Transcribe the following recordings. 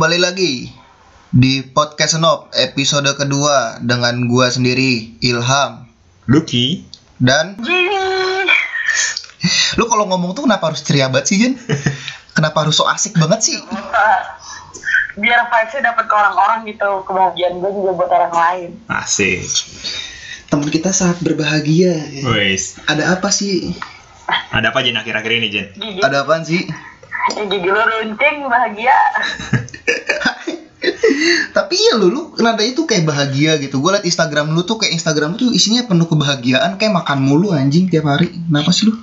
kembali lagi di podcast Senop episode kedua dengan gua sendiri Ilham Lucky dan lu kalau ngomong tuh kenapa harus ceria banget sih Jen? Kenapa harus so asik banget sih? biar vibesnya dapat ke orang-orang gitu kebahagiaan gue juga buat orang lain asik Teman kita sangat berbahagia. wes Ada apa sih? ada apa Jen akhir-akhir ini Jen gigi Ada apaan sih? gigi lu runcing bahagia Tapi iya lu, lu nadanya tuh kayak bahagia gitu. Gue liat Instagram lu tuh kayak Instagram lu tuh isinya penuh kebahagiaan, kayak makan mulu anjing tiap hari. Kenapa sih lu?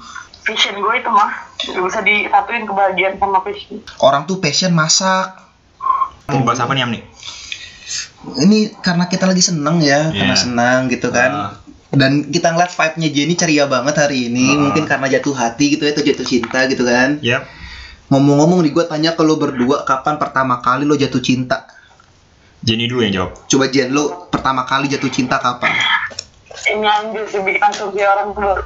passion gue itu mah gak bisa disatuin kebahagiaan sama passion Orang tuh passion masak. mau bahas apa nih Am nih Ini karena kita lagi seneng ya, karena Iya. senang gitu kan. Ah. Dan kita ngeliat vibe-nya Jenny ceria banget hari ini. Ah. Mungkin karena jatuh hati gitu ya, atau jatuh cinta gitu kan. yap Ngomong-ngomong nih, gue tanya ke lo berdua kapan pertama kali lo jatuh cinta? Jenny dulu yang jawab Coba Jen, lo pertama kali jatuh cinta kapan? ini anjir sih bikin asumsi orang tuh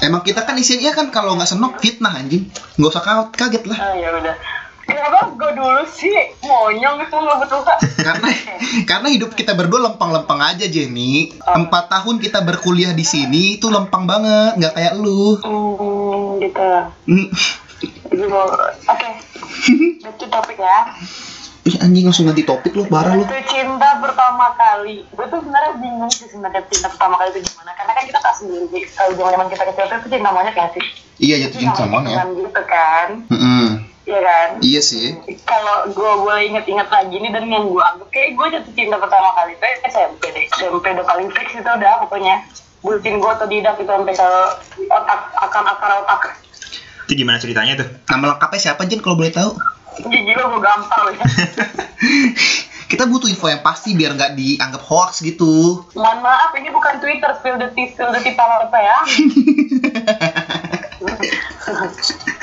Emang kita kan isinya kan kalau nggak senok fitnah anjing. Nggak usah kaget, kaget lah. ah ya udah kenapa gue dulu sih monyong itu nggak betul kak karena karena hidup kita berdua lempeng-lempeng aja Jenny. Empat tahun kita berkuliah di sini itu lempeng banget, nggak kayak lu. hmm gitu Hmm. Jadi mau- oke itu topik ya Ih anjing langsung ganti topik lu, parah lu. Itu cinta pertama kali. Gue tuh sebenarnya bingung sih sebenarnya cinta pertama kali itu gimana. Karena kan kita tak sendiri. Kalau zaman zaman kita kecil tuh cinta monyet ya sih. Iya jatuh cinta Sama monyet. gitu kan. Mm-mm. Iya kan. Iya sih. Kalau gue boleh inget-inget lagi nih dan yang gue anggap kayak gue jatuh cinta pertama kali itu SMP deh. SMP udah paling fix itu udah pokoknya. Bucin gue atau tidak itu sampai ke otak akar-akar otak. itu gimana ceritanya tuh Nama lengkapnya siapa Jen kalau boleh tahu? Gigi lo gue gampar ya. Kita butuh info yang pasti biar nggak dianggap hoax gitu. Mohon maaf ini bukan Twitter spill the tea spill the tea apa ya.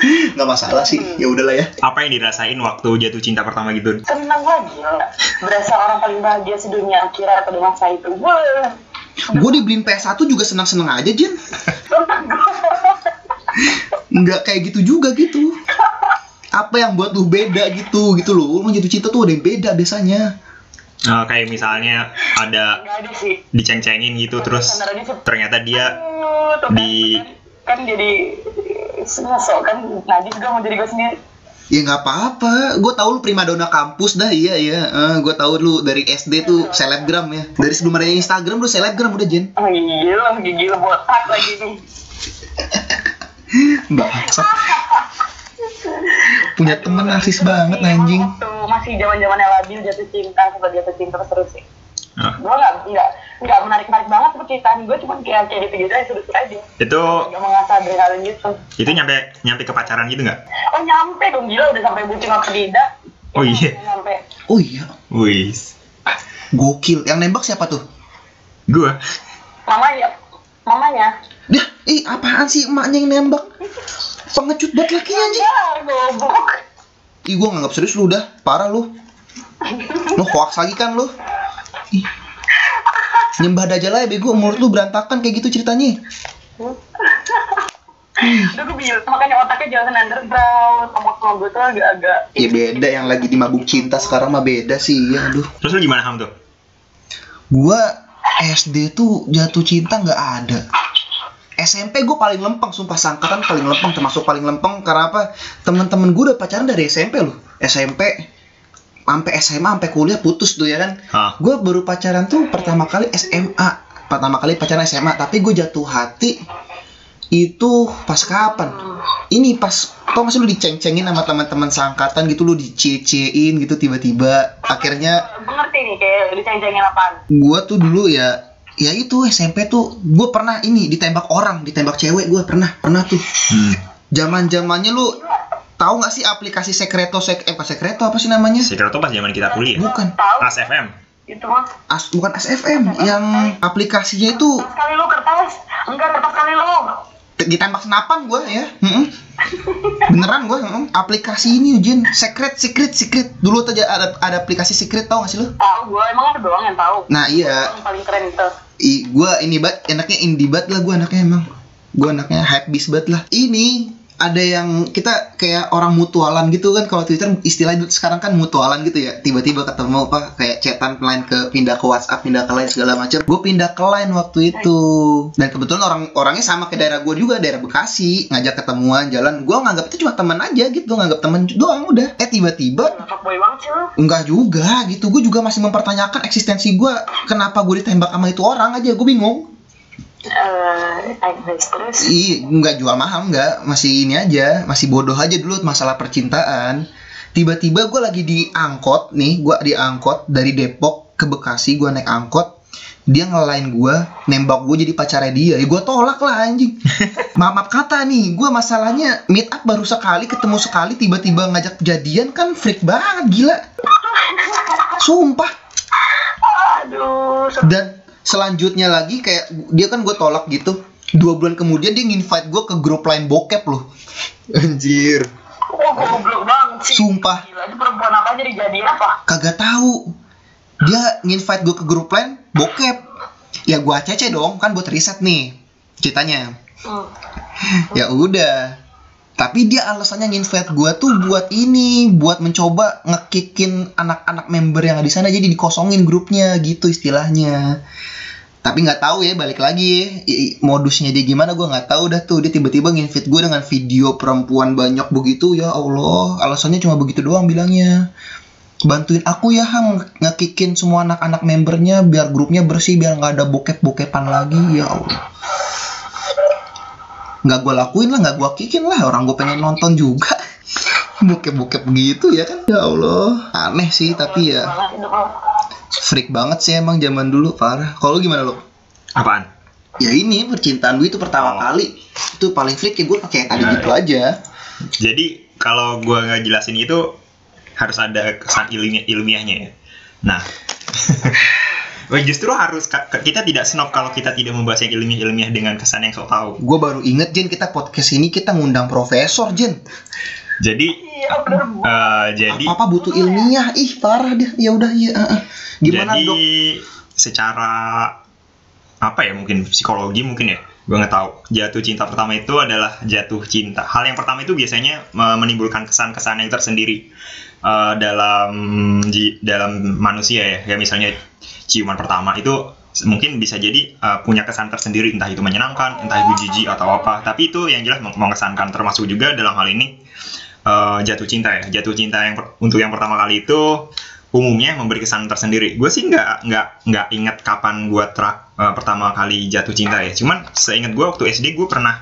Nggak masalah sih. Ya udahlah ya. apa yang dirasain waktu jatuh cinta pertama gitu tenang lagi berasa orang paling bahagia sedunia akhirat pada masa itu gue Gue dibeliin PS1 juga senang-senang aja gue Nggak kayak gitu juga gitu. Apa yang buat lu beda gitu gitu loh. Lu jatuh cinta tuh ada yang beda biasanya. Eh, kayak misalnya ada ada sih diceng-cengin gitu terus ternyata dia Aduh, tuh kan, di- kan jadi ngesok kan najis gue mau jadi gue sendiri Ya nggak apa-apa. Gue tahu lu primadona kampus dah, iya iya. Eh, gue tahu lu dari SD tuh selebgram ya. Dari sebelum ada Instagram lu selebgram udah Jen. oh gila gigi lo botak lagi nih Bangsat. Punya temen narsis banget anjing. waktu masih zaman zamannya labil jatuh cinta sempat jatuh cinta terus terus sih Ah. gue nggak nggak nggak menarik menarik banget percintaan gue cuman kayak kayak gitu gitu aja seru aja itu nggak mengasah adrenalin gitu itu nyampe nyampe ke pacaran gitu nggak Oh nyampe dong gila udah sampai bucin sama Frida. Oh, iya. Nyampe. Oh iya, wis gokil. Yang nembak siapa tuh? gua Mamanya, mamanya. Dah, ih apaan sih emaknya yang nembak? Pengecut banget laki anjing. Ya goblok. Ih gua nganggap serius lu udah, parah lu. Lu hoax lagi kan lu? Ih. Nyembah dajal aja bego, menurut lu berantakan kayak gitu ceritanya. Udah gue bilang makanya otaknya jalan underground. Sama gue tuh agak-agak. Ya beda yang lagi di mabuk cinta sekarang mah beda sih, ya aduh. terus lu gimana Ham tuh Gua SD tuh jatuh cinta nggak ada. SMP gue paling lempeng, sumpah sangkatan paling lempeng, termasuk paling lempeng karena apa? Teman-teman gue udah pacaran dari SMP loh, SMP sampai SMA sampai kuliah putus tuh ya kan. Gue baru pacaran tuh pertama kali SMA, pertama kali pacaran SMA, tapi gue jatuh hati itu pas kapan? Ini pas tau gak sih lu diceng-cengin sama teman-teman seangkatan gitu lu dicecein gitu tiba-tiba akhirnya Gue ngerti nih kayak diceng-cengin apaan. gua tuh dulu ya ya itu SMP tuh gue pernah ini ditembak orang ditembak cewek gue pernah pernah tuh hmm. zaman zamannya lu tahu nggak sih aplikasi sekreto sek eh apa sekreto apa sih namanya Secret tuh pas zaman kita kuliah bukan? As FM Itu mah. as bukan SFM yang aplikasinya itu Kertas kali lu kertas. Enggak kertas kali lu. Ditembak senapan gue ya. Mm-mm. beneran gue aplikasi ini Jen secret secret secret. Dulu tuh ada ada aplikasi secret tau gak sih lu? Tahu gue emang lu doang yang tahu. nah iya. Yang paling keren itu. I, gue ini bat enaknya indie bat lah gue anaknya emang. Gue anaknya hype beast bat lah. Ini ada yang kita kayak orang mutualan gitu kan kalau Twitter istilah sekarang kan mutualan gitu ya tiba-tiba ketemu apa kayak chatan line ke pindah ke WhatsApp pindah ke line segala macam. Gue pindah ke line waktu itu. Dan kebetulan orang orangnya sama ke daerah gue juga daerah Bekasi ngajak ketemuan jalan. Gue nganggap itu cuma teman aja gitu nganggap teman doang udah. Eh tiba-tiba. Enggak juga gitu Gue juga masih mempertanyakan eksistensi gue Kenapa gue ditembak sama itu orang aja Gue bingung Terus. Iya, nggak jual mahal nggak, masih ini aja, masih bodoh aja dulu masalah percintaan. Tiba-tiba gue lagi di angkot nih, gue di angkot dari Depok ke Bekasi, gue naik angkot, dia ngelain gue, nembak gue jadi pacarnya dia, ya gue tolak lah anjing. maaf, maaf kata nih, gue masalahnya meet up baru sekali, ketemu sekali, tiba-tiba ngajak jadian kan freak banget, gila. Sumpah Aduh, dan selanjutnya lagi kayak dia kan gue tolak gitu dua bulan kemudian dia nginvite gue ke grup lain bokep loh anjir oh, goblok banget sih. Sumpah. Gila, itu perempuan apa jadi jadi apa? kagak tahu dia nginvite gue ke grup lain bokep ya gue cece dong kan buat riset nih ceritanya Hmm. ya udah tapi dia alasannya nginvite gue tuh buat ini buat mencoba ngekikin anak-anak member yang ada di sana jadi dikosongin grupnya gitu istilahnya tapi nggak tahu ya balik lagi i- modusnya dia gimana gue nggak tahu dah tuh. Dia tiba-tiba nginvite gue dengan video perempuan banyak begitu ya Allah. Alasannya cuma begitu doang bilangnya. Bantuin aku ya ham ngekikin semua anak-anak membernya biar grupnya bersih biar nggak ada bokep-bokepan lagi ya Allah. Nggak gue lakuin lah nggak gue kikin lah. Orang gue pengen nonton juga. Bokep-bokep gitu ya kan? Ya Allah. Aneh sih tapi ya. Freak banget sih emang zaman dulu parah kalau lu gimana lo Apaan? ya ini percintaan gue itu pertama Oh. kali itu paling freak ya gue pakai tadi Nah, gitu aja Jadi kalau gua nggak jelasin itu harus ada kesan ilmiah ilmiahnya ya. Nah, justru harus kita tidak snob kalau kita tidak membahas yang ilmiah-ilmiah dengan kesan yang sok tahu. gue baru inget Jen kita podcast ini kita ngundang profesor Jen Jadi Iya, bener. Bu. eh, jadi apa apa butuh ilmiah? Ih parah dia ya udah ya eh. gimana jadi dok? secara apa ya mungkin psikologi mungkin ya. Gue nggak tahu. Jatuh cinta pertama itu adalah jatuh cinta. Hal yang pertama itu biasanya menimbulkan kesan-kesan yang tersendiri eh, dalam dalam manusia ya. Kayak misalnya ciuman pertama itu mungkin bisa jadi eh, punya kesan tersendiri. Entah itu menyenangkan entah itu jijik atau apa. Tapi itu yang jelas meng- mengesankan. Termasuk juga dalam hal ini eh, jatuh cinta ya jatuh cinta yang untuk yang pertama kali itu umumnya memberi kesan tersendiri. Gue sih nggak nggak nggak inget kapan gue terak eh, pertama kali jatuh cinta ya. Cuman seingat gue waktu SD gue pernah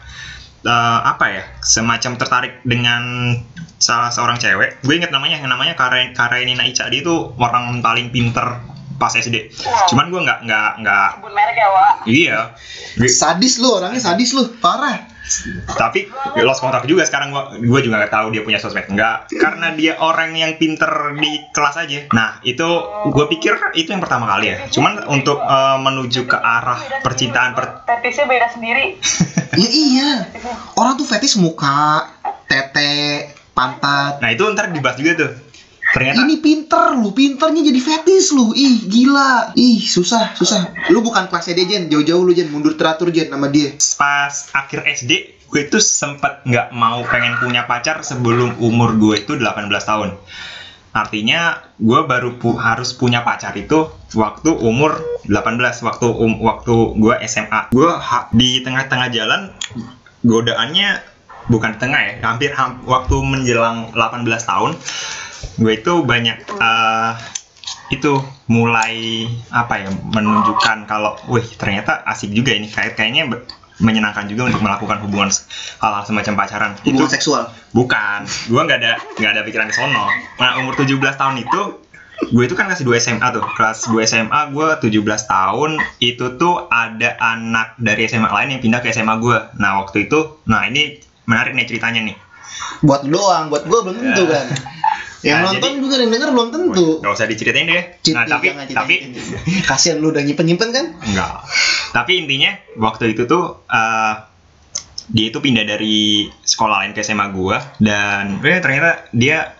eh, apa ya semacam tertarik dengan salah seorang cewek. Gue inget namanya yang namanya Karen Karenina Icadi itu orang paling pinter pas SD. Wow. Cuman gue nggak nggak nggak Sebut merek ya, Wak. iya. Sadis lu orangnya sadis lu parah tapi lost kontak juga sekarang gua gua juga nggak tahu dia punya sosmed enggak karena dia orang yang pinter di kelas aja nah itu gue pikir itu yang pertama kali ya cuman untuk eh, menuju ke arah percintaan per Fetisnya beda sendiri. ya iya orang tuh fetish muka tete pantat nah itu ntar dibahas juga tuh ternyata ini pinter lu pinternya jadi fetish lu. Ih gila. Ih susah susah. Lu bukan kelasnya dia Jen. Jauh-jauh lu Jen. Mundur teratur Jen sama dia. Pas akhir SD gue itu sempet nggak mau pengen punya pacar sebelum umur gue itu 18 tahun. Artinya gue baru pu- harus punya pacar itu waktu umur 18 waktu um- waktu gue SMA gue di tengah-tengah jalan godaannya bukan di tengah ya hampir ham- waktu menjelang 18 tahun gue itu banyak eh, itu mulai apa ya menunjukkan kalau wih ternyata asik juga ini. Kayak kayaknya menyenangkan juga untuk melakukan hubungan hal-hal semacam pacaran. Hubungan itu seksual? Bukan. Gue nggak ada nggak ada pikiran ke sono. Nah umur 17 tahun itu gue itu kan kelas 2 SMA tuh. Kelas 2 SMA gue 17 tahun itu tuh ada anak dari SMA lain yang pindah ke SMA gue nah waktu itu nah ini menarik nih ceritanya nih. Buat doang buat gua belum tentu Ya. kan yang Nah, nonton jadi- juga yang denger belum tentu. Gak usah diceritain deh. Cit, Nah, tapi tapi kasihan lu udah nyimpen nyimpen kan? Enggak. Tapi intinya waktu itu tuh eh, dia itu pindah dari sekolah lain ke SMA gua dan eh, ternyata dia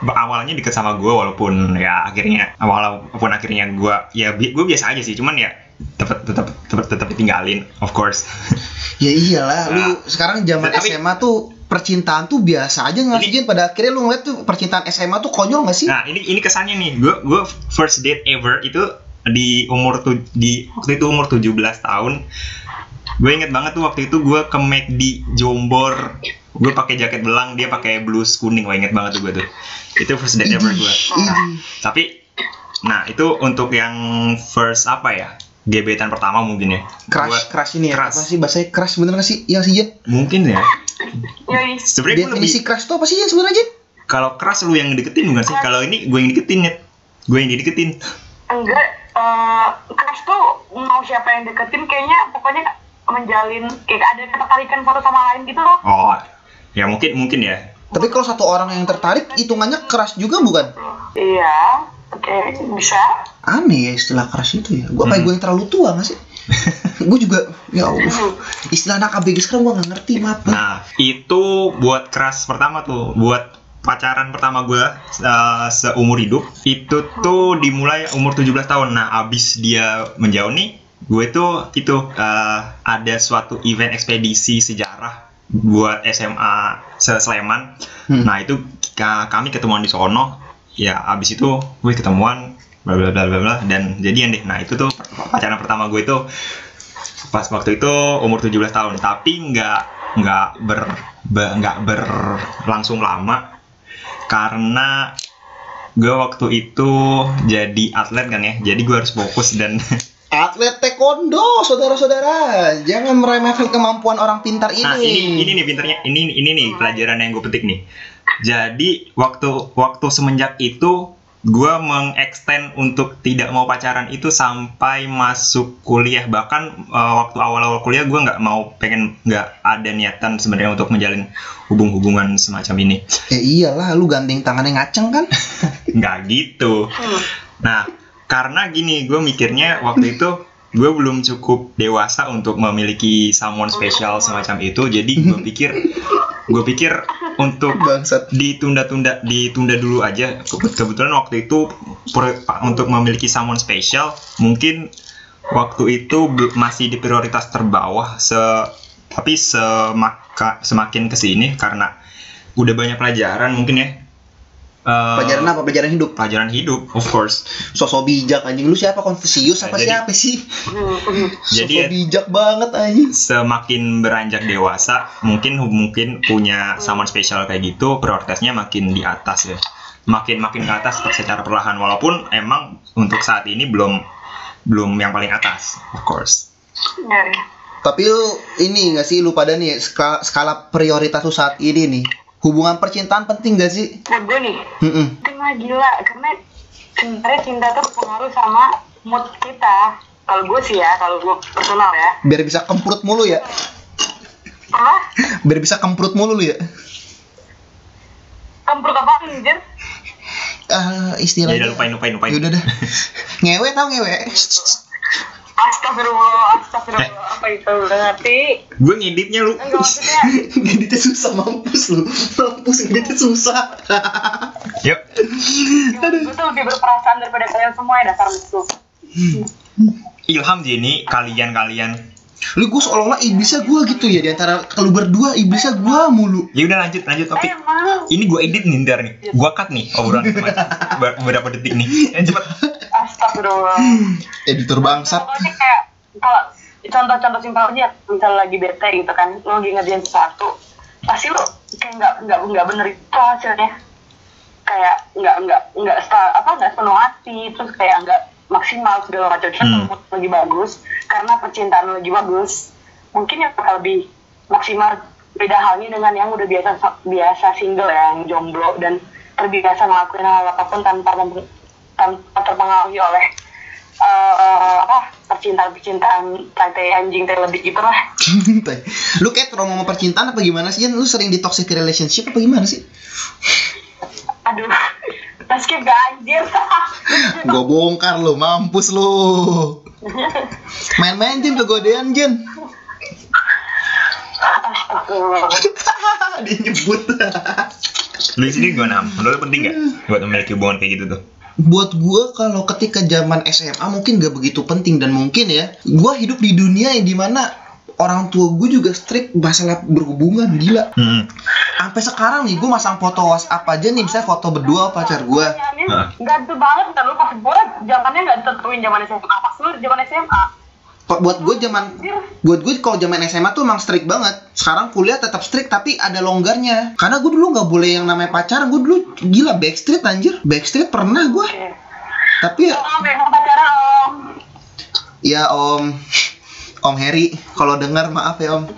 awalnya deket sama gua walaupun ya akhirnya walaupun akhirnya gua ya bi- gua biasa aja sih cuman ya tetap tetap tetap tetap ditinggalin of course. Ya iyalah lu Nah, sekarang zaman tapi- SMA tuh percintaan tuh biasa aja nggak sih? Pada akhirnya lu ngeliat tuh percintaan SMA tuh konyol nggak sih? Nah, ini ini kesannya nih. Gue gue first date ever itu di umur tuh di waktu itu umur 17 tahun. Gue inget banget tuh waktu itu gue ke McD Jombor. Gue pakai jaket belang, dia pakai blus kuning. Wah, inget banget tuh gue tuh. Itu first date ever gue. Idih. Tapi nah, itu untuk yang first apa ya? Gebetan pertama mungkin ya. Crush, Buat- crush ini ya? crush. Apa sih bahasanya crush bener nggak sih? Yang sih mungkin ya. Sebenarnya gue lebih Definisi crush tuh apa sih Jen sebenarnya Jen? kalau crush lu yang deketin bukan sih? Kalau ini gue yang deketin ya. Gue yang dideketin. Enggak, eh crush tuh mau siapa yang deketin kayaknya pokoknya menjalin kayak ada ketertarikan satu sama lain gitu loh. Oh, ya mungkin mungkin ya. Tapi kalau satu orang yang tertarik, hitungannya crush juga bukan? Iya, oke bisa. Aneh ya istilah crush itu ya. Gue apa Hmm. gue yang terlalu tua nggak sih? Gue juga, ya Allah. Istilah anak ABG sekarang gue nggak ngerti, maaf. Nah, itu buat keras pertama tuh, buat pacaran pertama gue uh, seumur hidup itu tuh dimulai umur 17 tahun. Nah, abis dia menjauh nih, gue tuh itu uh, ada suatu event ekspedisi sejarah buat SMA se Sleman. Hmm. Nah, itu ka- kami ketemuan di sono. Ya, abis itu gue ketemuan bla bla bla bla bla dan jadian deh. Nah, itu tuh pacaran pertama gue itu pas waktu itu umur 17 tahun tapi nggak nggak ber be- nggak berlangsung lama karena gue waktu itu jadi atlet kan ya jadi gue harus fokus dan Atlet taekwondo, saudara-saudara. Jangan meremehkan kemampuan orang pintar ini. nah ini ini nih pinternya ini ini nih pelajaran yang gue petik nih jadi waktu waktu semenjak itu gue mengextend untuk tidak mau pacaran itu sampai masuk kuliah. Bahkan eh, waktu awal-awal kuliah gue nggak mau pengen nggak ada niatan sebenarnya untuk menjalin hubung-hubungan semacam ini. Ya iyalah, lu gandeng tangannya ngaceng kan? nggak gitu. Nah karena gini gue mikirnya waktu itu gue belum cukup dewasa untuk memiliki someone spesial semacam itu. Jadi gue pikir gue pikir untuk Bangsat. ditunda-tunda ditunda dulu aja Ke- kebetulan waktu itu untuk memiliki someone spesial mungkin waktu itu masih di prioritas terbawah se tapi semaka, semakin ke sini karena udah banyak pelajaran mungkin ya Eh, Pelajaran apa? Pelajaran hidup. pelajaran hidup of course Sosok bijak anjing lu siapa? Konfusius apa Nah, jadi- siapa sih? Jadi Sosok ya- bijak banget anjing. semakin beranjak dewasa mungkin mungkin punya someone spesial kayak gitu prioritasnya makin di atas ya makin makin ke atas secara perlahan walaupun emang untuk saat ini belum belum yang paling atas of course Ya, ya. Tapi lu ini gak sih lu pada nih skala, skala prioritas lu saat ini nih. Hubungan percintaan penting gak sih? Buat gue nih, Mm-mm. penting lah gila karena sebenarnya cinta tuh berpengaruh sama mood kita. Kalau gue sih ya, kalau gue personal ya. Biar bisa kemprut mulu ya. Apa? Biar bisa kemprut mulu lu ya. Kemprut apa anjir? Ah, ya istilahnya. udah lupain lupain lupain Ya udah dah. ngewe tau ngewe. Astagfirullah, astagfirullah. Apa itu? Udah ngerti? gue ngeditnya lu Enggak maksudnya. Ngeditnya susah mampus lu. Mampus ngeditnya susah. yuk gue tuh lebih berperasaan daripada kalian semua ya dasar musuh. ilham Jenny kalian kalian Lu gue seolah-olah iblisnya gue gitu ya di antara kalau berdua iblisnya gue mulu. ya udah lanjut lanjut topik ini gue edit nih ntar nih gue cut nih obrolan kemarin. Ber- beberapa detik nih Eh, cepet Astagfirullah. Editor bangsat. Pokoknya kayak kalau contoh-contoh simpel aja, misalnya lagi bete gitu kan, lo lagi ngerjain sesuatu, pasti lo kayak nggak nggak nggak bener itu hasilnya, kayak nggak nggak nggak apa nggak sepenuh hati, terus kayak nggak maksimal segala macam. Hmm. lagi bagus karena percintaan lo lagi bagus, mungkin yang lebih maksimal. Beda halnya dengan yang udah biasa biasa single ya, yang jomblo dan terbiasa ngelakuin hal apa pun tanpa tanpa terpengaruhi oleh eh apa percintaan percintaan tai anjing tai lebih gitu lah lu kayak trauma sama percintaan apa gimana sih? Lu sering di toxic relationship apa gimana sih? aduh skip gak anjir Gue bongkar lu, mampus lu. Main-main Jen kegodean. Astagfirullah. Dia nyebut. lu sini gimana menurut lu penting gak buat memiliki hubungan kayak gitu tuh Buat gue kalau ketika zaman SMA mungkin gak begitu penting dan mungkin ya gue hidup di dunia yang di mana orang tua gue juga strict masalah berhubungan gila Hmm. sampai sekarang nih gue masang foto WhatsApp aja nih misalnya foto berdua pacar gue Hah. Gantu banget kan lu pas gue zamannya nggak ditentuin zaman SMA pas lu zaman SMA buat gue zaman buat gue kalau zaman SMA tuh emang strict banget. Sekarang kuliah tetap strict tapi ada longgarnya. Karena gue dulu nggak boleh yang namanya pacaran. Gue dulu gila backstreet anjir. Backstreet pernah gue tapi ya Om, pacaran om. ya om. Om Harry kalau dengar maaf ya om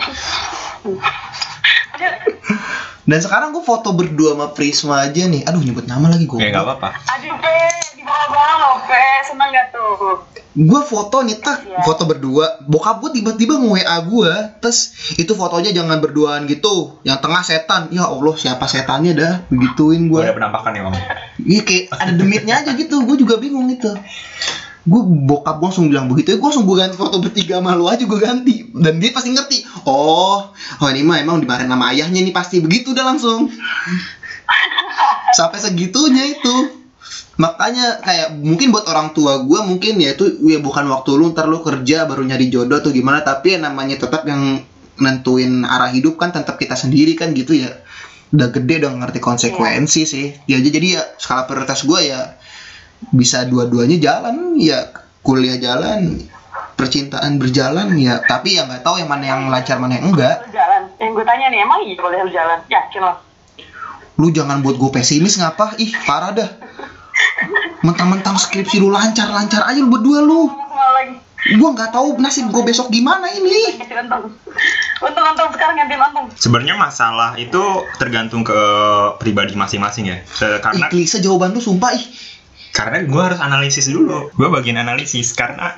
dan sekarang gue foto berdua sama Prisma aja nih aduh nyebut nama lagi gue Ya nggak apa-apa. Aduh, Pe, di bawah-bawah loh, Pe. Seneng gak tuh? gue foto nih tak Iya. foto berdua bokap gue tiba-tiba nge WA gue terus itu fotonya jangan berduaan gitu yang tengah setan ya Allah siapa setannya dah begituin gue Gue ada penampakan ya, Bang. Iya kayak ada demitnya aja gitu, gue juga bingung gitu. Gue bokap gue langsung bilang begitu, ya gue langsung gue ganti foto bertiga sama lu aja gue ganti. Dan dia pasti ngerti, oh, oh ini mah emang dimarahin sama ayahnya nih pasti begitu udah langsung. Sampai segitunya itu. Makanya kayak mungkin buat orang tua gue mungkin ya itu ya bukan waktu lu ntar lu kerja baru nyari jodoh tuh gimana tapi ya namanya tetap yang nentuin arah hidup kan tetap kita sendiri kan gitu ya udah gede udah ngerti konsekuensi sih ya aja jadi ya skala prioritas gue ya bisa dua-duanya jalan ya kuliah jalan percintaan berjalan ya tapi ya nggak tahu yang mana yang lancar mana yang enggak jalan. Yang gue tanya nih, emang iya boleh lu jalan? Yakin lo? lu jangan buat gue pesimis ngapa ih parah dah mentang-mentang skripsi lu lancar-lancar aja lu berdua lu gue nggak tahu nasib gue besok gimana ini Ganti untung. Untung-untung sekarang ganti untung. Sebenarnya masalah itu tergantung ke pribadi masing-masing ya. ih Karena klise jawaban lu sumpah ih karena gue harus analisis dulu. Gue bagian analisis karena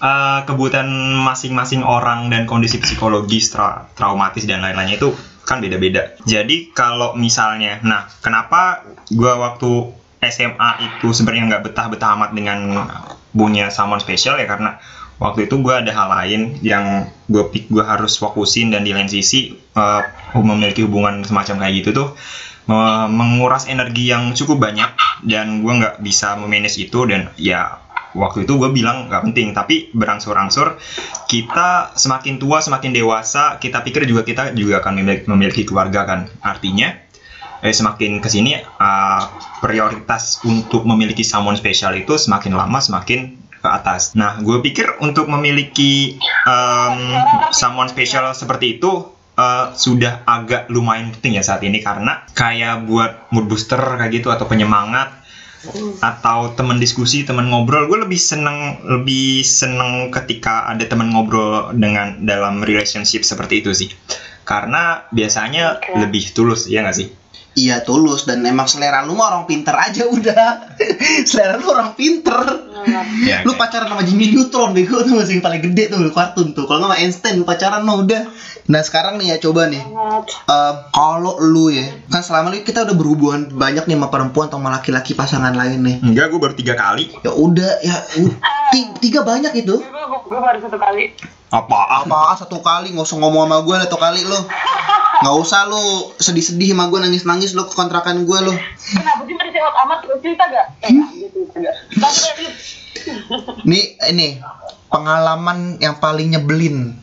eh, kebutuhan masing-masing orang dan kondisi psikologis, tra- traumatis dan lain-lainnya itu kan beda-beda. Jadi kalau misalnya, nah kenapa gue waktu SMA itu sebenarnya nggak betah-betah amat dengan punya someone special ya karena waktu itu gue ada hal lain yang gue pik gue harus fokusin dan di lain sisi eh, memiliki hubungan semacam kayak gitu tuh menguras energi yang cukup banyak dan gue nggak bisa memanage itu dan ya waktu itu gue bilang nggak penting tapi berangsur-angsur kita semakin tua semakin dewasa kita pikir juga kita juga akan memiliki, keluarga kan artinya eh, semakin ke sini uh, prioritas untuk memiliki someone special itu semakin lama semakin ke atas. Nah, gue pikir untuk memiliki um, someone special seperti itu uh, sudah agak lumayan penting ya saat ini karena kayak buat mood booster kayak gitu atau penyemangat atau teman diskusi, teman ngobrol, gue lebih seneng lebih seneng ketika ada teman ngobrol dengan dalam relationship seperti itu sih. Karena biasanya Oke. lebih tulus, ya nggak sih? Iya tulus. Dan emang selera lu mah orang pinter aja udah. Selera lu orang pinter. Ya, lu kayak- pacaran sama Jimmy Neutron bego tuh masih yang paling gede tuh kartun tuh. Kalau nggak sama Einstein lu pacaran mah udah. Nah sekarang nih ya coba nih. Eh, kalau lu ya kan selama ini kita udah berhubungan banyak nih sama perempuan atau sama laki-laki pasangan lain nih. Enggak, gue baru tiga kali. ya udah ya tiga banyak itu. Gue, baru satu kali. Apa? apa satu kali nggak usah ngomong sama gue satu kali lu nggak usah lu sedih-sedih sama gue nangis-nangis lu ke kontrakan gue lu Kenapa sih tadi sewot amat terus cerita gak? Eh, gitu gak. Lanjut, lanjut. Nih ini pengalaman yang paling nyebelin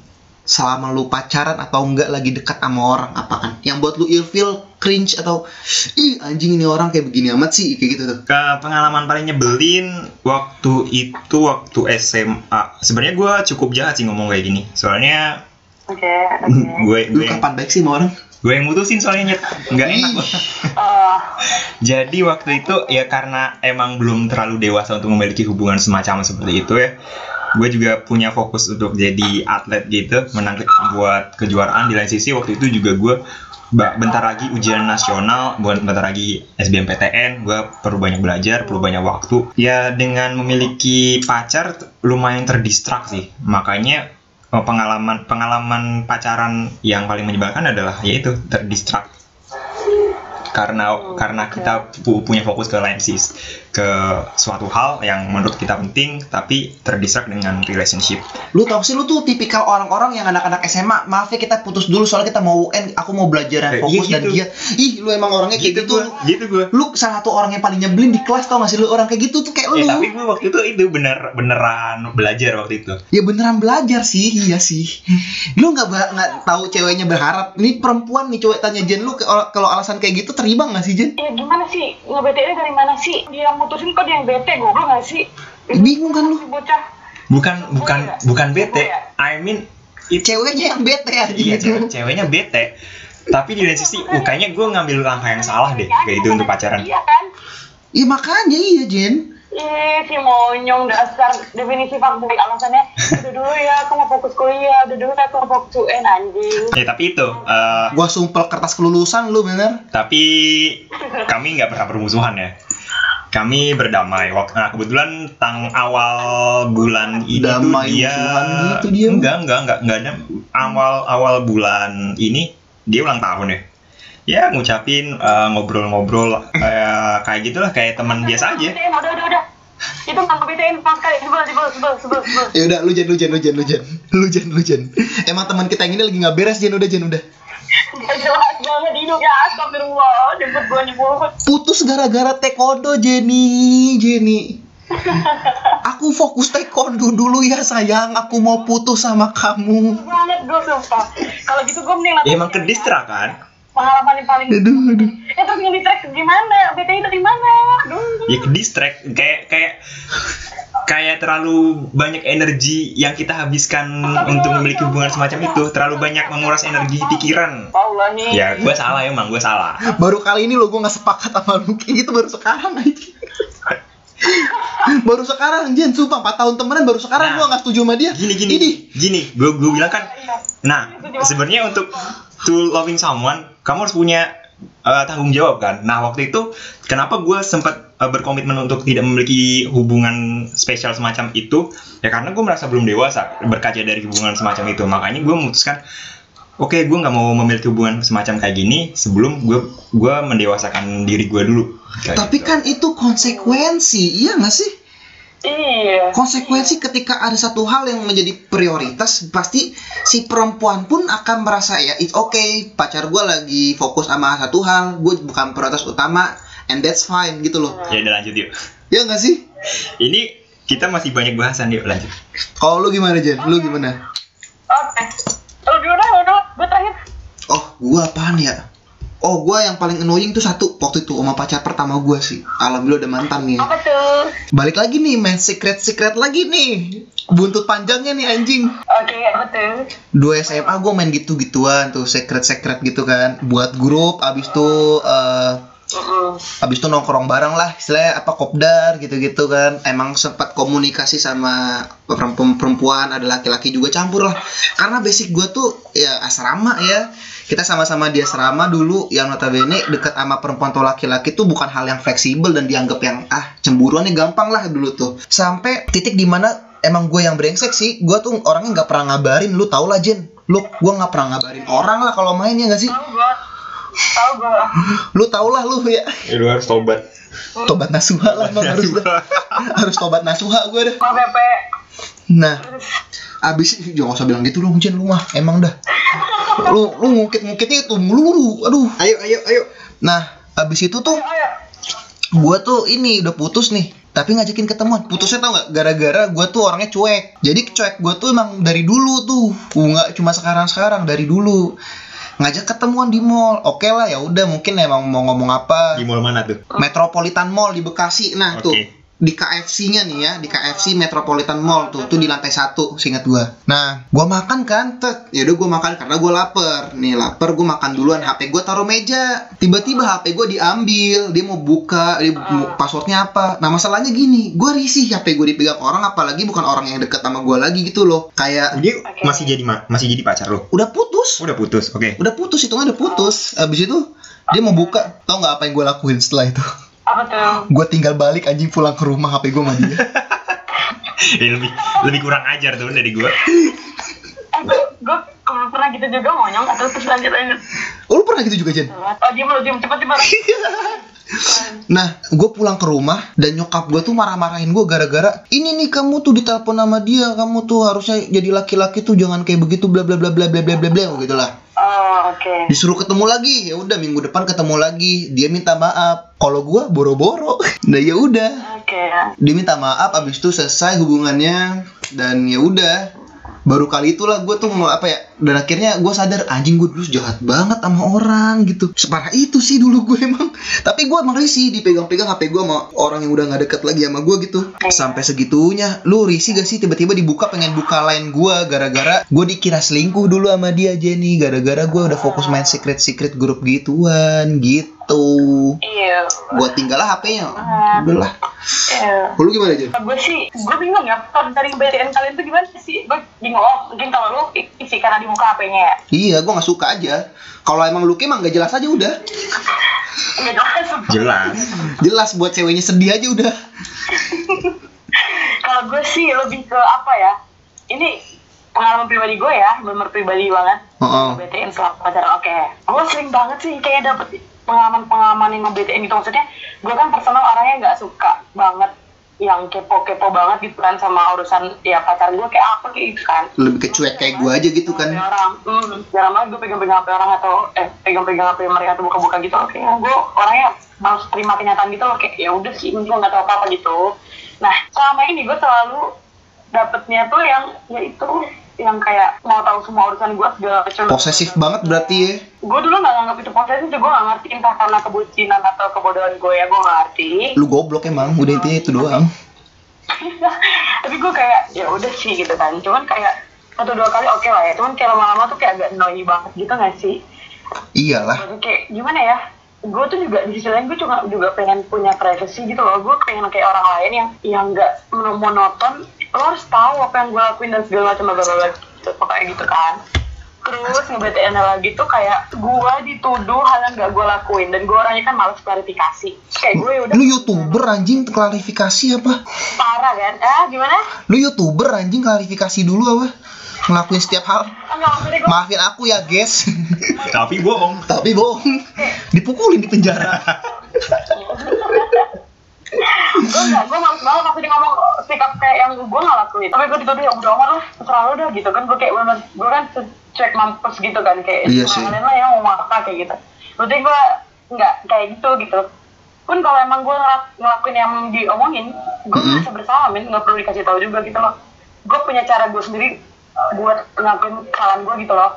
selama lu pacaran atau enggak lagi dekat sama orang apa kan? Yang buat lu ilfeel, cringe atau ih anjing ini orang kayak begini amat sih kayak gitu tuh. Ke pengalaman paling nyebelin waktu itu waktu SMA. Sebenarnya gue cukup jahat sih ngomong kayak gini. Soalnya Oke, oke. gue gue kapan baik sih sama orang? gue yang mutusin soalnya nyet. Nggak enak. Oh, Jadi waktu itu ya karena emang belum terlalu dewasa untuk memiliki hubungan semacam seperti itu ya. Gue juga punya fokus untuk jadi atlet gitu, menang ke- buat kejuaraan di lain sisi waktu itu juga gue bentar lagi ujian nasional, buat bentar lagi SBMPTN, gue perlu banyak belajar, perlu banyak waktu. Ya dengan memiliki pacar lumayan terdistrak sih, makanya pengalaman pengalaman pacaran yang paling menyebalkan adalah yaitu terdistrak karena karena kita pu- punya fokus ke lain sis ke suatu hal yang menurut kita penting tapi terdistract dengan relationship Lu tau sih lu tuh tipikal orang-orang yang anak-anak SMA, maaf ya kita putus dulu soalnya kita mau UN, aku mau belajar yang Eh, fokus iya dan gitu. giat. Ih, lu emang orangnya kayak gitu. gue gitu gue Lu salah satu orang yang paling nyebelin di kelas tau gak sih lu orang kayak gitu tuh kayak lu. Eh, tapi gue waktu itu itu bener beneran belajar waktu itu Ya beneran belajar sih, iya sih. Lu nggak nggak tahu ceweknya berharap. Ini perempuan nih cewek tanya Jen lu ke- kalau alasan kayak gitu terima nggak sih Jen? Ya gimana sih? Nge-BT-nya dari mana sih? Dia yang mutusin kok dia yang bete, goblok gak sih? Bingung kan lu? Si bocah. bukan bukan ya? bukan bete ya? I mean Ceweknya yang bete aja iya gitu. cewek, ceweknya bete tapi di lain sisi oh, kayaknya gue ngambil langkah yang salah deh kayak itu untuk pacaran Iya kan? Iya makanya iya Jen. Ih, si monyong dasar. Definisi fuckboy alasannya udah dulu ya aku mau fokus kuliah. Udah dulu aku mau fokus UN anjing. Ya tapi itu eh, Gua sumpel kertas kelulusan lu bener. tapi kami nggak pernah bermusuhan ya. Kami berdamai. Waktu nah kebetulan tang awal bulan ini Damai tuh dia gitu dia. enggak enggak enggak enggak ada. Awal awal bulan ini dia ulang tahun ya ya ngucapin eh, ngobrol-ngobrol kayak kayak gitulah kayak teman biasa aja udah udah udah itu nggak BTN pas kali sebel sebel sebel sebel sebel Ya udah lu Jen lu Jen lu Jen lu Jen. Lu Jen lu Jen. Emang teman kita yang ini lagi nggak beres Jen udah Jen udah. Gak jelas banget hidup ya astagfirullah nyebut gua nyebut Putus gara-gara taekwondo Jenny, Jenny. Aku fokus taekwondo dulu ya sayang. Aku mau putus sama kamu. banget gua sumpah kalau gitu gua mending ya, emang ke distra kan pengalaman yang paling Aduh, aduh. eh terus yang di track gimana BTN dari mana? Aduh. Ya ke distract. Kayak kayak kayak terlalu banyak energi yang kita habiskan untuk memiliki hubungan semacam itu. Terlalu banyak menguras energi pikiran. Ya gue salah emang gue salah. Baru kali ini lo gue nggak sepakat sama lu. Kayak gitu baru sekarang aja. baru sekarang Jen, sumpah 4 tahun temenan baru sekarang Nah, gua nggak setuju sama dia. gini gini. Ini. gini gue gue bilang kan nah sebenarnya untuk to loving someone kamu harus punya uh, tanggung jawab kan nah waktu itu kenapa gue sempat uh, berkomitmen untuk tidak memiliki hubungan spesial semacam itu ya karena gue merasa belum dewasa berkaca dari hubungan semacam itu makanya gue memutuskan oke gue nggak mau memiliki hubungan semacam kayak gini sebelum gue gue mendewasakan diri gue dulu Tapi gitu. kan itu konsekuensi, iya nggak sih? Iya Konsekuensi ketika ada satu hal yang menjadi prioritas, pasti si perempuan pun akan merasa ya, it's okay, pacar gue lagi fokus sama satu hal, gue bukan prioritas utama, and that's fine gitu loh. ya udah lanjut yuk Ya nggak sih? ini kita masih banyak bahasan yuk lanjut Kalau lu gimana Jen? Lu gimana? oke lu dulu dah lu dulu gua terakhir Oh, gua apaan ya? Oh, gua yang paling annoying tuh satu waktu itu sama pacar pertama gua sih. Alhamdulillah udah mantan nih. apa tuh Balik lagi nih, main secret secret lagi nih. Buntut panjangnya nih anjing. oke apa tuh Dua SMA gua main gitu-gituan tuh secret secret gitu kan. Buat grup, abis tuh eh, Mm-mm. abis itu nongkrong bareng lah istilahnya apa kopdar gitu-gitu kan. Emang sempat komunikasi sama perempuan perempuan ada laki-laki juga campur lah. Karena basic gue tuh ya asrama ya. Kita sama-sama di asrama dulu yang notabene dekat sama perempuan atau laki-laki tuh bukan hal yang fleksibel dan dianggap yang ah cemburuan nih gampang lah dulu tuh. Sampai titik di mana emang gue yang brengsek sih. Gue tuh orangnya nggak pernah ngabarin lu tau lah Jen lu gue nggak pernah ngabarin orang lah kalau main ya nggak sih tahu gua. Lu tau lah lu ya. Ya, lu harus tobat. Tobat nasuha lah emang harus dah. harus tobat nasuha gue dah. Nah abis jangan usah bilang gitu dong Jen. Lu mah emang dah. Lu lu ngungkit ngungkitnya itu melulu aduh. Ayo ayo ayo. Nah abis itu tuh gue tuh ini udah putus nih tapi ngajakin ketemuan. Putusnya tau nggak? Gara-gara gue tuh orangnya cuek. Jadi cuek gue tuh emang dari dulu tuh. Nggak cuma sekarang sekarang dari dulu ngajak ketemuan di mall oke lah ya udah mungkin emang mau ngomong apa di mall mana tuh Metropolitan Mall di Bekasi. Nah, Oke. tuh di KFC-nya nih ya, di KFC Metropolitan Mall tuh, tuh di lantai satu, seingat gua. Nah, gua makan kan, tet. Ya udah gua makan karena gua lapar. Nih lapar, gua makan duluan. HP gua taruh meja. Tiba-tiba HP gua diambil. Dia mau buka, dia mau- passwordnya apa? Nah, masalahnya gini, gua risih HP gua dipegang orang, apalagi bukan orang yang deket sama gua lagi gitu loh. Kayak dia masih jadi ma- masih jadi pacar lo udah putus. udah putus oke Udah putus, itu udah putus. Abis itu dia mau buka, tau nggak apa yang gue lakuin setelah itu? Apa tuh? Gue tinggal balik anjing pulang ke rumah HP gue sama dia Ya, lebih lebih kurang ajar tuh dari gua. Eh kalau pernah gitu juga monyong atau terus lanjut lanjut? Oh lu pernah gitu juga Jen? Oh diem lu diem cepet cepet. Nah, gue pulang ke rumah dan nyokap gue tuh marah-marahin gue gara-gara ini nih kamu tuh ditelepon sama dia, kamu tuh harusnya jadi laki-laki tuh jangan kayak begitu bla bla bla bla bla bla bla bla gitu lah. Oh, oke. Disuruh ketemu lagi, ya udah minggu depan ketemu lagi. Dia minta maaf. Kalau gue boro-boro. Nah ya udah, Oke. dia minta maaf abis itu selesai hubungannya dan ya udah baru kali itulah gue tuh mau apa ya dan akhirnya gue sadar anjing gue dulu jahat banget sama orang gitu. Separah itu sih dulu gue emang. Tapi gue emang risih dipegang-pegang HP gue sama orang yang udah nggak deket lagi sama gue gitu. Sampai segitunya. Lu risih gak sih tiba-tiba dibuka pengen buka line gue gara-gara gue dikira selingkuh dulu sama dia Jenny? Gara-gara gue udah fokus main secret secret grup gituan gitu. Iya. gue tinggal lah HP-nya udah lah. Iya. lu gimana Jen? gue sih gue bingung ya kalau dari BTN kalian tuh gimana sih? Gue bingung oh, mungkin kalau lu isi karena dibuka HP-nya ya Iya, gua nggak suka aja. Kalau emang Lucky emang gak jelas aja udah. jelas Jelas. Jelas buat ceweknya sedih aja udah. kalau gue sih lebih ke apa ya ini pengalaman pribadi gue ya benar pribadi banget Heeh. BTN selama pacaran oke gue sering banget sih kayak dapet pengalaman-pengalaman yang BTN gitu maksudnya gue kan personal orangnya nggak suka banget yang kepo-kepo banget gitu kan sama urusan ya pacar gue kayak apa kayak gitu kan. Lebih ke cuek kayak gua aja gitu kan. Orang hmm, jarang banget gue pegang-pegang HP orang atau eh pegang-pegang HP mereka atau buka-buka gitu. Oke gue orangnya harus terima kenyataan gitu loh kayak ya udah sih gue nggak tahu apa-apa gitu. Nah selama ini gue selalu dapetnya tuh yang ya itu yang kayak mau tahu semua urusan gue segala macam. Posesif banget berarti ya. gue dulu nggak nganggap itu posesif gue nggak ngerti entah karena kebucinan atau kebodohan gue ya gue nggak ngerti. Lu goblok emang, udah intinya itu doang. tapi gue kayak ya udah sih gitu kan. Cuman kayak satu dua kali oke lah ya. Cuman kayak lama-lama tuh kayak agak annoying banget gitu nggak sih? Iyalah. Jadi kayak gimana ya? Gue tuh juga di sisi lain gue juga juga pengen punya privacy gitu loh. Gue pengen kayak orang lain yang yang nggak mono- monoton lo harus tahu apa yang gue lakuin dan segala macam bla bla bla gitu pokoknya gitu kan terus nge-BTN lagi tuh kayak gue dituduh hal yang gak gue lakuin dan gue orangnya kan males klarifikasi kayak gue udah Lu youtuber anjing klarifikasi apa? parah kan ah gimana Lu youtuber anjing klarifikasi dulu apa? Ngelakuin setiap hal. enggak Maafin aku ya guys. Tapi bohong. Tapi bohong. Dipukulin di penjara. gue gue males banget maksudnya ngomong sikap kayak yang gue gak lakuin. Tapi gue dituduh ya udah amat lah terserah lo dah gitu kan. Gue kayak bener gue kan cek mampus gitu kan kayak Iya "Nah, sih. lah yang mau apa kayak gitu. Berarti gue nggak kayak gitu gitu. Pun kalau emang gue ngelak- ngelakuin yang diomongin gue Mm-mm. merasa bersalah men nggak perlu dikasih tahu juga gitu loh. Gue punya cara gue sendiri buat ngelakuin kesalahan gue gitu loh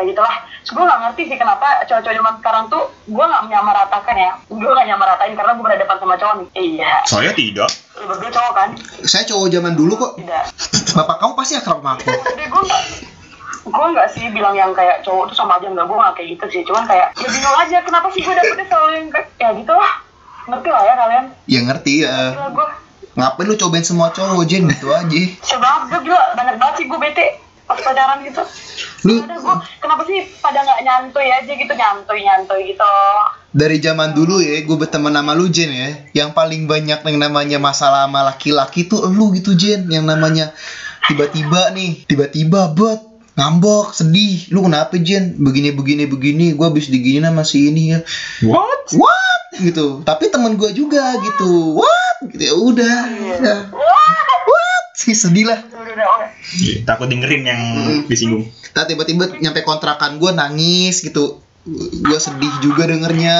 kayak gitulah. Terus gue gak ngerti sih kenapa cowok-cowok zaman sekarang tuh gue gak menyamaratakan ya. Gue gak nyamaratain karena gue berhadapan sama cowok nih. Iya. Saya tidak. lu berdua cowok kan? Saya cowok zaman dulu kok. tidak. Bapak kamu pasti akrab sama aku. jadi gue gak gue nggak sih bilang yang kayak cowok tuh sama aja nggak gue nggak kayak gitu sih. Cuman kayak ya bingung aja kenapa sih gue dapetnya selalu yang kayak ya gitu lah ngerti lah ya kalian? Ya ngerti ya. gue Ngapain lu cobain semua cowok Jen gitu aja. sebanget gue gila banyak banget sih gue bete pas pacaran gitu. Lu Udah gue kenapa sih pada nggak nyantuy aja gitu? Nyantuy nyantuy gitu. Dari zaman dulu ya gue berteman sama lu Jen ya. Yang paling banyak yang namanya masalah sama laki-laki tuh lu gitu Jen. Yang namanya tiba-tiba nih tiba-tiba bet ngambek sedih. Lu kenapa Jen? Begini begini begini. Gue habis digini sama si ini ya. What? what? Gitu. Tapi teman gue juga gitu. What? Gitu ya udah. Ya. wah what sedih lah. Udah udah udah Iya, Takut dengerin yang disinggung. Nah, tiba-tiba nyampe kontrakan gue nangis gitu. Gue sedih juga dengernya.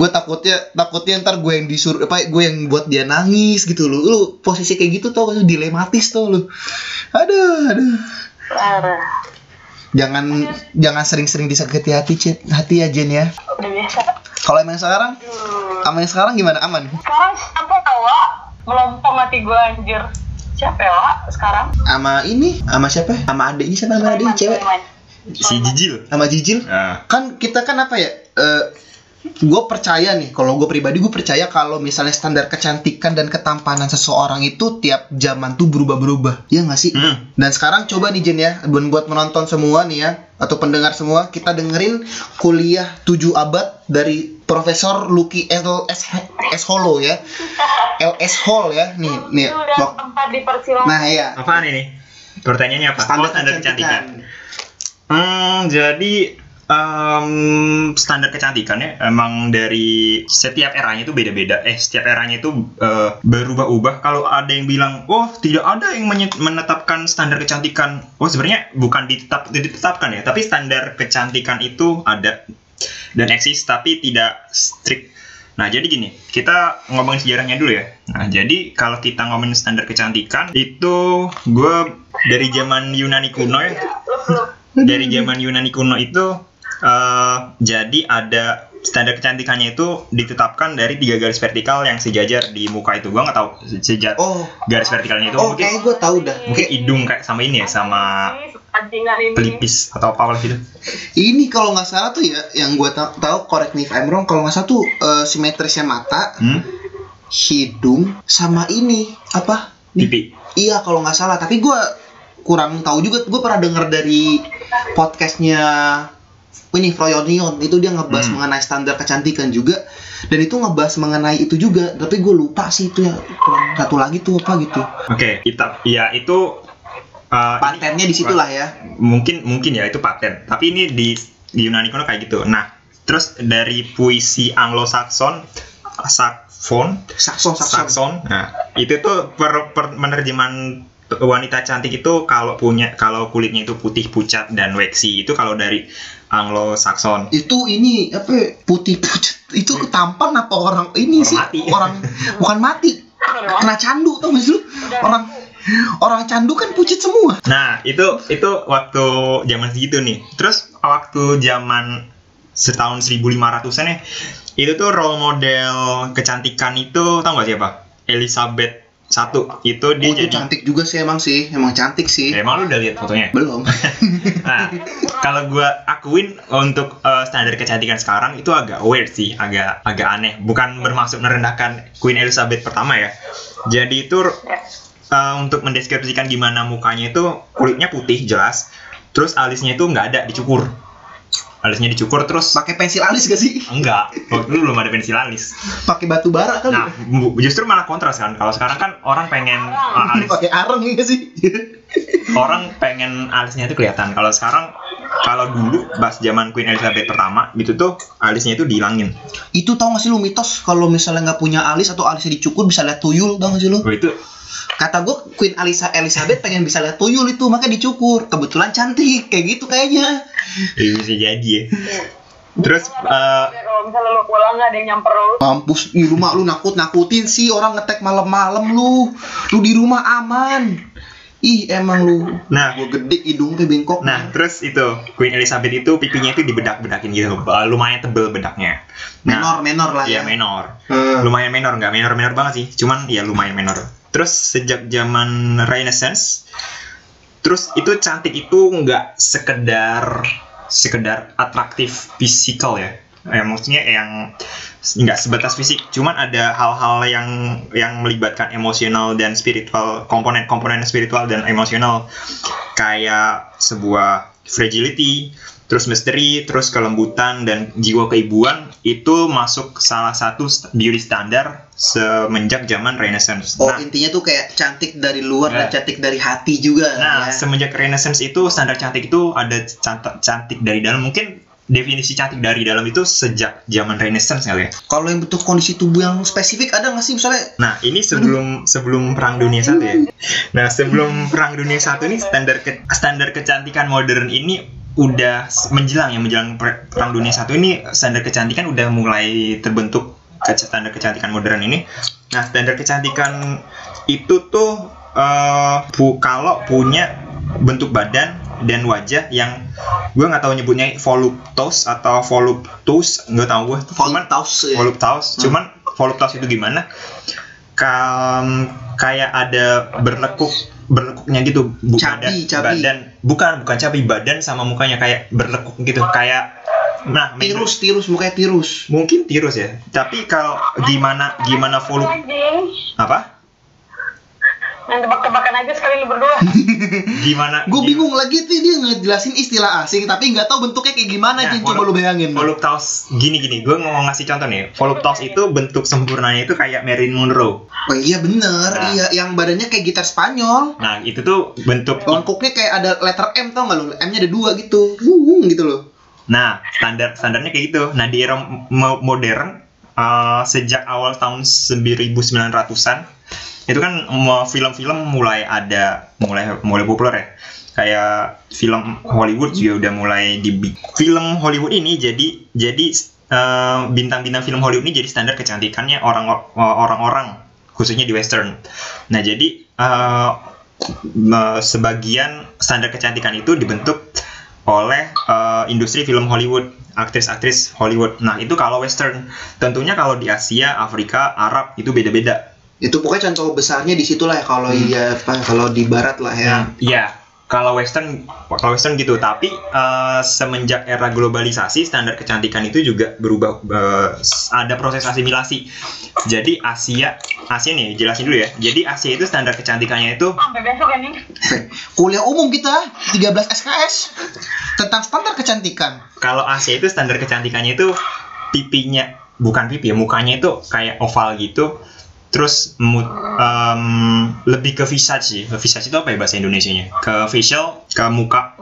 Gue takutnya takutnya ntar gue yang disuruh apa gue yang buat dia nangis gitu loh. Lu posisi kayak gitu tau gak sih? dilematis tuh lu. Aduh aduh. Parah. Jangan jangan sering-sering disakiti hati Cit. hati ya Jen ya. Udah biasa. Kalau emang sekarang? Aduh. yang sekarang gimana? Aman? Sekarang apa tau Wak? Melompong hati gue anjir. Siapa ya Wak, sekarang? Sama ini? Sama siapa? Sama adiknya siapa? Nama adiknya cewek. Si Jijil. sama Jijil? Nah, kan kita kan apa ya gue percaya nih kalau gue pribadi gue percaya kalau misalnya standar kecantikan dan ketampanan seseorang itu tiap zaman tuh berubah-berubah. Ya nggak sih? Hmm. dan sekarang coba nih Jen ya buat buat menonton semua nih ya atau pendengar semua kita dengerin kuliah 7 abad dari Profesor Lucky L S, S Holo ya LS Hall ya nih nih udah tempat di persilangan nah ya Apaan ini? Pertanyaannya apa? standar Oh, standar kecantikan kecantikan. Hmm, jadi Em, standar kecantikannya emang dari setiap eranya itu beda-beda. Eh, setiap eranya itu eh, berubah-ubah. Kalau ada yang bilang, "Oh, tidak ada yang menetapkan standar kecantikan." Oh, sebenarnya bukan ditetap ditetapkan ya, tapi standar kecantikan itu ada dan eksis tapi tidak strict. Nah, jadi gini, kita ngomongin sejarahnya dulu ya. Nah, jadi kalau kita ngomongin standar kecantikan itu gue dari zaman Yunani kuno ya, dari zaman Yunani kuno itu eh, jadi ada standar kecantikannya itu ditetapkan dari tiga garis vertikal yang sejajar di muka itu. Gua nggak tahu sejajar Oh, garis vertikalnya itu oh mungkin gue tahu dah. mungkin hidung kayak sama ini ya sama Anjingan ini. pelipis atau apa gitu. ini kalau nggak salah tuh ya, yang gue tahu, tahu correct me if I'm wrong, kalau nggak salah tuh eh, simetrisnya mata, Hmm? hidung, sama ini apa? Pipi. Iya kalau nggak salah, tapi gue kurang tahu juga. Gue pernah denger dari podcastnya ini Froyonion itu dia ngebahas Hmm. mengenai standar kecantikan juga dan itu ngebahas mengenai itu juga tapi gue lupa sih itu ya kurang satu lagi tuh apa gitu Oke, kita ya itu uh, patennya di situlah ya. Mungkin mungkin ya itu paten. Tapi ini di, di Yunani kuno kayak gitu. Nah terus dari puisi Anglo-Saxon Saxon sakson Saxon. Nah itu tuh per, per menerjemahan wanita cantik itu kalau punya kalau kulitnya itu putih pucat dan waxy itu kalau dari Anglo-Saxon. Itu ini apa putih pucat itu ketampan apa orang ini Orang sih? mati. orang bukan mati. Kena candu tau gak sih lu? Orang orang candu kan pucat semua Nah, itu itu waktu zaman segitu nih. Terus waktu zaman setahun 1500-an ya, itu tuh role model kecantikan itu tau gak siapa? Elizabeth satu itu dia oh, itu jadi cantik juga sih emang sih emang cantik sih emang lu udah lihat fotonya? belum Nah, kalau gua akuin untuk eh, standar kecantikan sekarang itu agak weird sih, agak agak aneh. Bukan bermaksud merendahkan Queen Elizabeth pertama ya. Jadi itu eh, untuk mendeskripsikan gimana mukanya itu kulitnya putih jelas, terus alisnya itu nggak ada dicukur. Alisnya dicukur terus pakai pensil alis gak sih enggak, waktu dulu belum ada pensil alis. pakai batu bara kali Nah, bu- justru malah kontras kan. Kalau sekarang kan orang pengen eh, alis pakai areng ya sih orang pengen alisnya itu kelihatan. Kalau sekarang kalau dulu pas zaman Queen Elizabeth pertama gitu tuh alisnya itu dihilangin. itu tau gak sih lu mitos kalau misalnya nggak punya alis atau alisnya dicukur bisa lihat tuyul tau gak sih lu Oh, itu kata gue Queen Alisa Elizabeth pengen bisa lihat tuyul itu makanya dicukur kebetulan cantik kayak gitu kayaknya ya bisa jadi ya. Terus eh, Kalau misalnya lu pulang nggak ada yang nyamper lu. mampus di rumah lu nakut nakutin sih orang ngetek malam-malam lu lu di rumah aman ih emang lu nah gue gede hidungnya bengkok Nah, terus itu Queen Elizabeth itu pipinya itu dibedak-bedakin gitu, Eh, lumayan tebel bedaknya. menor Nah, menor lah iya ya menor. Hmm. Lumayan menor, nggak menor-menor banget sih, cuman ya lumayan menor. Terus sejak zaman Renaissance, terus itu cantik itu nggak sekedar sekedar atraktif fisikal ya. Eh, maksudnya yang nggak sebatas fisik, cuman ada hal-hal yang yang melibatkan emosional dan spiritual, komponen-komponen spiritual dan emosional kayak sebuah fragility, terus misteri, terus kelembutan dan jiwa keibuan itu masuk salah satu beauty standar semenjak zaman Renaissance. oh Nah, intinya tuh kayak cantik dari luar dan Nah. cantik dari hati juga Nah, ya. semenjak Renaissance itu standar cantik itu ada cantik, dari dalam. Mungkin definisi cantik dari dalam itu sejak zaman Renaissance kali ya. kalau yang butuh kondisi tubuh yang spesifik ada nggak sih misalnya Nah, ini sebelum sebelum Perang Dunia Satu ya. Nah, sebelum Perang Dunia Satu ini standar ke- standar kecantikan modern ini udah menjelang ya menjelang Per- Perang Dunia Satu ini standar kecantikan udah mulai terbentuk ke standar kecantikan modern ini. Nah, standar kecantikan itu tuh eh pu- kalau punya bentuk badan dan wajah yang gue nggak tahu nyebutnya voluptuous atau voluptuous nggak tahu gue cuman Voluptuous, ya. voluptuous cuman voluptuous itu gimana Kam, kayak ada berlekuk berlekuknya gitu bu- Cabi, badan, cabi. badan bukan bukan cabi badan sama mukanya kayak berlekuk gitu kayak nah main- tirus tirus mukanya tirus mungkin tirus ya tapi kalau gimana gimana Anjing. apa Main tebak-tebakan aja sekali lu berdua. gimana? Gue bingung lagi tuh dia ngejelasin istilah asing tapi nggak tahu bentuknya kayak gimana Nah, Jin. Coba lu bayangin. voluptuous gini gini. Gue mau ngasih contoh nih. Voluptuous itu bentuk sempurnanya itu kayak Marilyn Monroe. Oh iya bener. Nah. iya yang badannya kayak gitar Spanyol. Nah itu tuh bentuk lengkuknya kayak ada letter M tau nggak lu? M nya ada dua gitu. Wuh, gitu loh. Nah, standar standarnya kayak gitu. Nah, di era mo- modern eh, sejak awal tahun 1900-an itu kan film-film mulai ada mulai mulai populer ya. Kayak film Hollywood juga udah mulai di film Hollywood ini jadi jadi eh, bintang-bintang film Hollywood ini jadi standar kecantikannya orang orang-orang khususnya di western. Nah, jadi eh, me- sebagian standar kecantikan itu dibentuk oleh eh, industri film Hollywood, aktris-aktris Hollywood. Nah, itu kalau western. Tentunya kalau di Asia, Afrika, Arab itu beda-beda. Itu pokoknya contoh besarnya di situlah ya kalau Hmm. ya kalau di barat lah ya. Iya, kalau western kalau western gitu, tapi eh, semenjak era globalisasi standar kecantikan itu juga berubah eh, ada proses asimilasi. Jadi Asia Asia nih jelasin dulu ya. Jadi Asia itu standar kecantikannya itu Sampai besok ya nih. Kuliah umum kita 13 SKS tentang standar kecantikan. kalau Asia itu standar kecantikannya itu pipinya bukan pipi ya mukanya itu kayak oval gitu terus em, lebih ke visage sih visage itu apa ya bahasa Indonesianya ke facial ke muka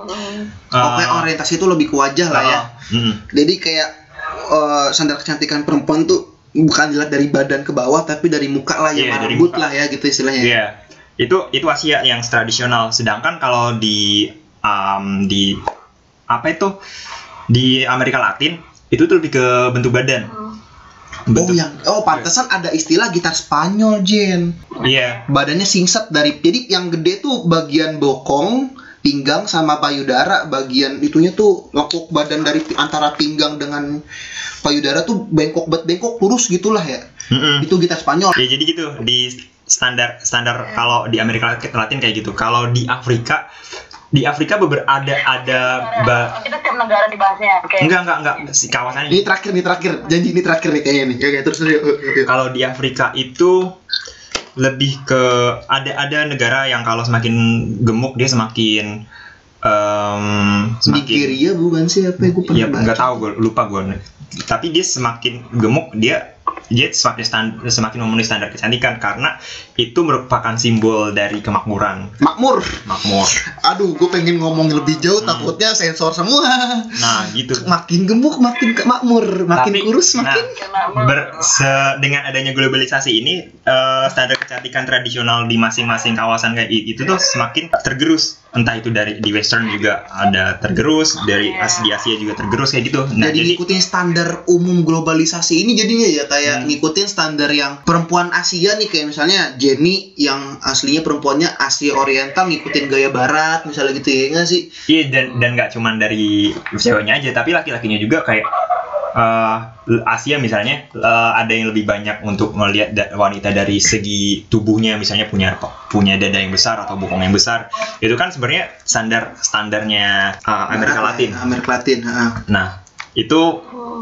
Pokoknya Eh, orientasi itu lebih ke wajah lah ya. mm, Jadi kayak eh, standar kecantikan perempuan tuh bukan dilihat dari badan ke bawah tapi dari muka lah ya, Iya, dari muka. lah ya gitu istilahnya. Iya, itu itu Asia yang tradisional. Sedangkan kalau di em, di apa itu di Amerika Latin itu tuh lebih ke bentuk badan. Oh Bentuk- yang oh pantesan ada istilah gitar Spanyol Jen. Iya, Badannya singset dari jadi yang gede tuh bagian bokong, pinggang sama payudara, bagian itunya tuh lekuk badan dari antara pinggang dengan payudara tuh bengkok bet bengkok lurus gitulah ya. Mm-mm. Itu gitar Spanyol. Ya jadi gitu di standar standar kalau di Amerika Latin kayak gitu. Kalau di Afrika di Afrika beber ada ada ba- Kita tiap negara dibahasnya. Oke. enggak enggak enggak si kawasan Ini terakhir nih terakhir, janji ini terakhir nih kayaknya nih. Oke, terus kalau di Afrika itu lebih ke ada ada negara yang kalau semakin gemuk dia semakin em, semakin Nigeria bukan sih apa ya gue pernah ya baca. nggak tahu gue lupa gue tapi dia semakin gemuk dia dia semakin stand- semakin memenuhi standar kecantikan karena itu merupakan simbol dari kemakmuran Makmur. makmur Aduh, gue pengen ngomong lebih jauh, Hmm. takutnya sensor semua. nah gitu Makin gemuk, makin ke makmur, makin Tapi, kurus, nah, makin ber- se- dengan adanya globalisasi ini eh, standar kecantikan tradisional di masing-masing kawasan kayak itu tuh semakin tergerus entah itu dari di western juga ada tergerus dari di Asia juga tergerus kayak gitu nah jadi, jadi ngikutin standar umum globalisasi ini jadinya ya kayak Hmm. ngikutin standar yang perempuan Asia nih kayak misalnya Jenny yang aslinya perempuannya Asia Oriental ngikutin gaya Barat misalnya gitu ya nggak sih? Iya dan dan nggak cuman dari ceweknya aja tapi laki-lakinya juga kayak eh, Asia misalnya eh, ada yang lebih banyak untuk melihat da- wanita dari segi tubuhnya misalnya punya punya dada yang besar atau bokong yang besar itu kan sebenarnya standar standarnya eh, Amerika lah Latin. Amerika Latin. ha. Nah itu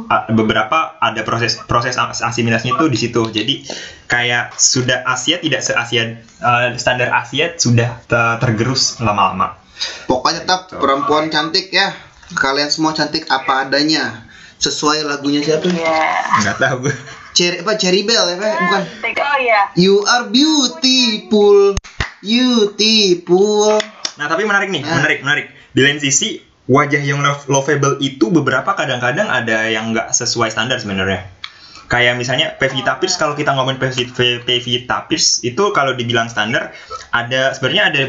uh, beberapa ada proses proses as- asimilasinya itu di situ. Jadi kayak sudah Asia tidak se Asia uh, standar Asia sudah te- tergerus lama-lama. Pokoknya tetap Betul. perempuan cantik ya. Kalian semua cantik apa adanya. Sesuai lagunya siapa? Iya. Nggak tahu gue. Cherry apa Cherry Bell ya, Pak? bukan? Oh iya. You are beautiful. Beautiful. Nah tapi menarik nih, Ah. menarik, menarik. Di lain sisi wajah yang lovable itu beberapa kadang-kadang ada yang nggak sesuai standar sebenarnya. Kayak misalnya Pevita Pierce kalau kita ngomongin Pevi- Pe- Pevita Pierce itu kalau dibilang standar ada sebenarnya ada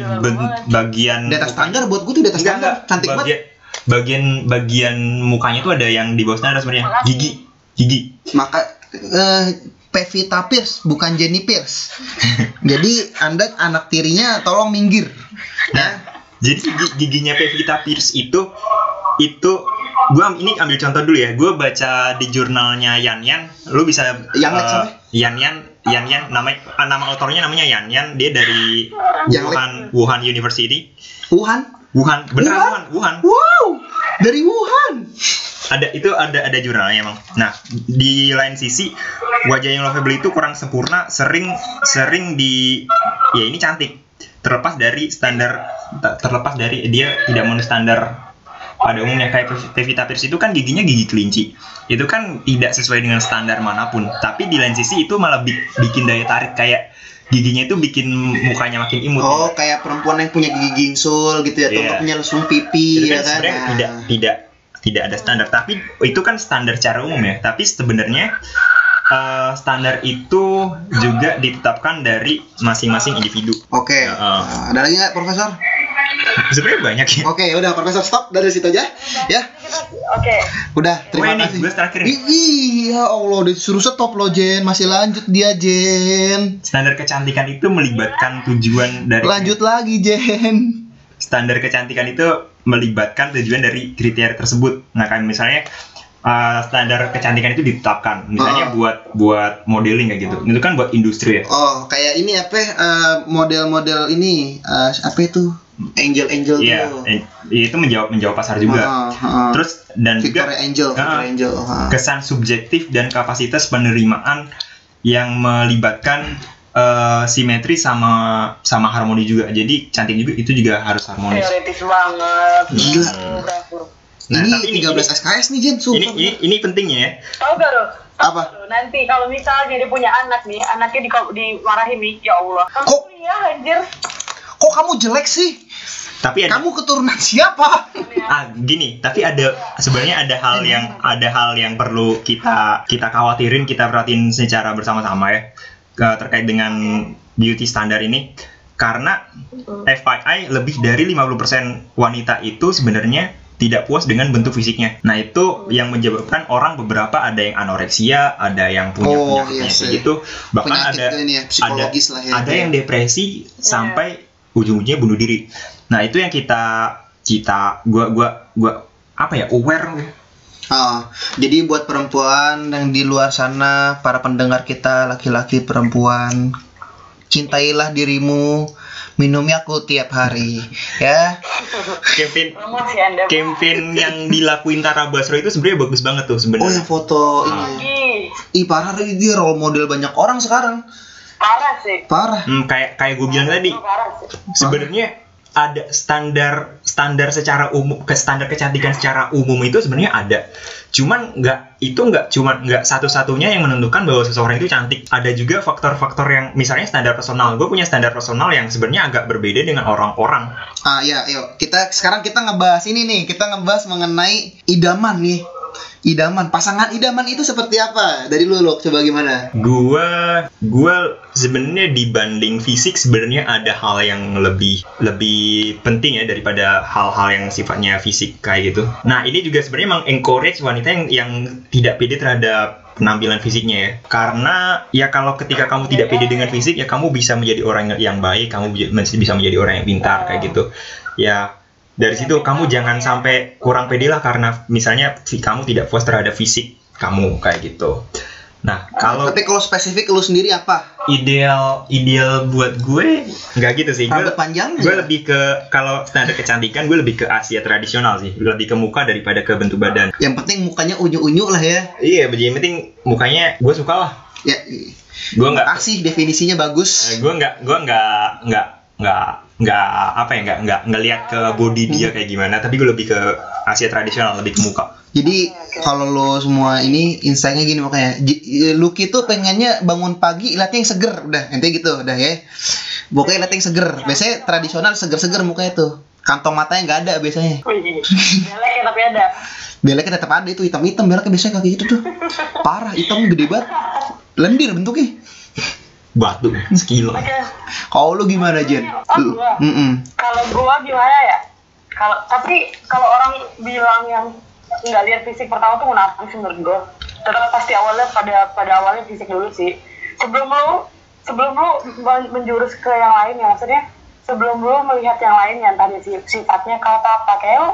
bagian mukanya- standar buat gue tuh Enggak, standar. enggak. Cantik banget. bagian, bagian bagian mukanya tuh ada yang di bawah standar sebenarnya. Gigi, gigi. Maka eh, Pevita Pierce bukan Jenny Pierce. Jadi Anda anak tirinya tolong minggir. Nah, jadi gi- giginya Pevita Pierce itu itu gua ini ambil contoh dulu ya. Gua baca di jurnalnya Yan Yan, lu bisa Yang eh, siapa? Yan Yan Yan Yan nama ah, nama autornya namanya Yan Yan, dia dari Yang Wuhan Wuhan University. Wuhan. Wuhan, beneran Wuhan? Wuhan, Wuhan. Wow, dari Wuhan. Ada itu ada ada jurnalnya emang. Nah, di lain sisi wajah yang lovable itu kurang sempurna, sering sering di ya ini cantik. Terlepas dari standar ter- terlepas dari dia tidak memenuhi standar pada umumnya kayak Pev- Pevita Pierce itu kan giginya gigi kelinci. Itu kan tidak sesuai dengan standar mana pun. Tapi di lain sisi itu malah bi- bikin daya tarik kayak giginya itu bikin mukanya makin imut. Oh, kayak perempuan yang punya gigi gingsul gitu ya, Iya. tutupnya langsung pipi itu ya kan kan. sebenarnya Nah. tidak tidak tidak ada standar tapi itu kan standar secara umum ya tapi sebenarnya eh, standar itu juga ditetapkan dari masing-masing individu Oke. Ya, Nah, ada lagi nggak, Profesor? sebenarnya banyak ya Oke, udah Profesor stop dari situ aja. Ya, Oke. udah. Terima ini kasih. gue terakhir nih. Ih, Iya, Allah, disuruh stop lo Jen, masih lanjut dia Jen. standar kecantikan itu melibatkan tujuan dari Lanjut lagi Jen. standar kecantikan itu melibatkan tujuan dari kriteria tersebut. Nah, kan misalnya uh, standar kecantikan itu ditetapkan, misalnya Oh. buat buat modeling kayak gitu. Itu kan buat industri ya. Oh, kayak ini apa? eh, model-model ini eh, apa itu? Angel-angel Iya, tuh. eh, itu menjawab menjawab pasar juga. Oh, oh. Terus dan Victoria juga Angel. Victoria Angel. oh. kesan subjektif dan kapasitas penerimaan yang melibatkan eh, simetri sama sama harmoni juga. Jadi cantik juga itu juga harus harmonis. Teoritis banget. Gila. Bravo. Nah, ini tapi ini 13 SKS nih Jen, ini, sumpah. ini ini pentingnya ya. Tahu gak lo? Apa? Nanti kalau misalnya dia punya anak nih, anaknya di dimarahin nih, ya Allah. Kamu Kok- kuliah anjir. Kok kamu jelek sih? Tapi ada Kamu keturunan siapa? ah gini tapi ada sebenarnya ada hal yang ada hal yang perlu kita kita khawatirin kita perhatiin secara bersama-sama ya ke- terkait dengan beauty standar ini karena FYI lebih dari 50% wanita itu sebenarnya tidak puas dengan bentuk fisiknya. Nah, itu yang menyebabkan orang beberapa ada yang anoreksia, ada yang punya Oh, penyakit iya kayak gitu, bahkan Penyakit ada ini ya, psikologis ada, lah ya. ada yang depresi sampai ujung-ujungnya bunuh diri. Nah, itu yang kita kita gua gua gua apa ya aware. Ah, jadi buat perempuan yang di luar sana, para pendengar kita laki-laki perempuan, cintailah dirimu, minumi aku tiap hari, ya. campaign campaign yang dilakuin Tara Basro itu sebenarnya bagus banget tuh Oh sebenarnya. yang foto ini. Ih, Ih parah dia role model banyak orang sekarang. parah sih. Parah. Hmm, kayak kayak gue bilang tadi, Itu parah sih. sebenarnya ada standar standar secara umum ke standar kecantikan secara umum itu sebenarnya ada. Cuman nggak itu nggak cuman nggak satu-satunya yang menentukan bahwa seseorang itu cantik. Ada juga faktor-faktor yang misalnya standar personal. Gue punya standar personal yang sebenarnya agak berbeda dengan orang-orang. Ah ya, yuk. Kita sekarang kita ngebahas ini nih, kita ngebahas mengenai idaman nih. Idaman, pasangan idaman itu seperti apa? Dari lu, Lok, coba gimana? Gua gua sebenarnya dibanding fisik sebenarnya ada hal yang lebih lebih penting ya daripada hal-hal yang sifatnya fisik kayak gitu. Nah, ini juga sebenarnya mengencourage wanita yang yang tidak pede terhadap penampilan fisiknya ya. Karena ya kalau ketika kamu tidak pede dengan fisik ya kamu bisa menjadi orang yang baik, kamu bi- bisa menjadi orang yang pintar kayak gitu. Ya dari situ kamu jangan sampai kurang pede lah karena misalnya fi- kamu tidak puas terhadap fisik kamu kayak gitu. Nah, kalau Tapi kalau spesifik lu sendiri apa? ideal ideal buat gue nggak gitu sih. Gue panjang? gue lebih ke kalau standar kecantikan gue lebih ke Asia tradisional sih, lebih ke muka daripada ke bentuk badan. Yang penting mukanya unyu-unyu lah ya. Iya, yang penting mukanya gue suka lah. Ya, Gue nggak kasih definisinya bagus. Eh, gue nggak gue nggak nggak nggak nggak apa ya nggak nggak ngelihat ke body dia kayak gimana. Tapi gue lebih ke Asia tradisional lebih ke muka. Jadi kalau lo semua ini insightnya gini makanya. J- Lucky tuh pengennya bangun pagi lihatnya yang seger. Udah nanti gitu udah ya. Pokoknya lihat yang seger. Biasanya tradisional seger-seger mukanya tuh. Kantong matanya nggak ada biasanya. Wih, jelek ya tapi ada. beleknya tetap ada itu hitam-hitam beleknya biasanya kayak gitu tuh. Parah hitam gede banget. Lendir bentuknya batu sekilo Oke, kalau lu gimana Jen? Oh, Lu- gua. Mm-mm. kalau gua gimana ya? Kalau tapi kalau orang bilang yang nggak lihat fisik pertama tuh munafik sih menurut gua. Tetap pasti awalnya pada pada awalnya fisik dulu sih. Sebelum lu sebelum lu men- menjurus ke yang lain ya maksudnya sebelum lu melihat yang lain yang tadi si- sifatnya kau apa kayak lu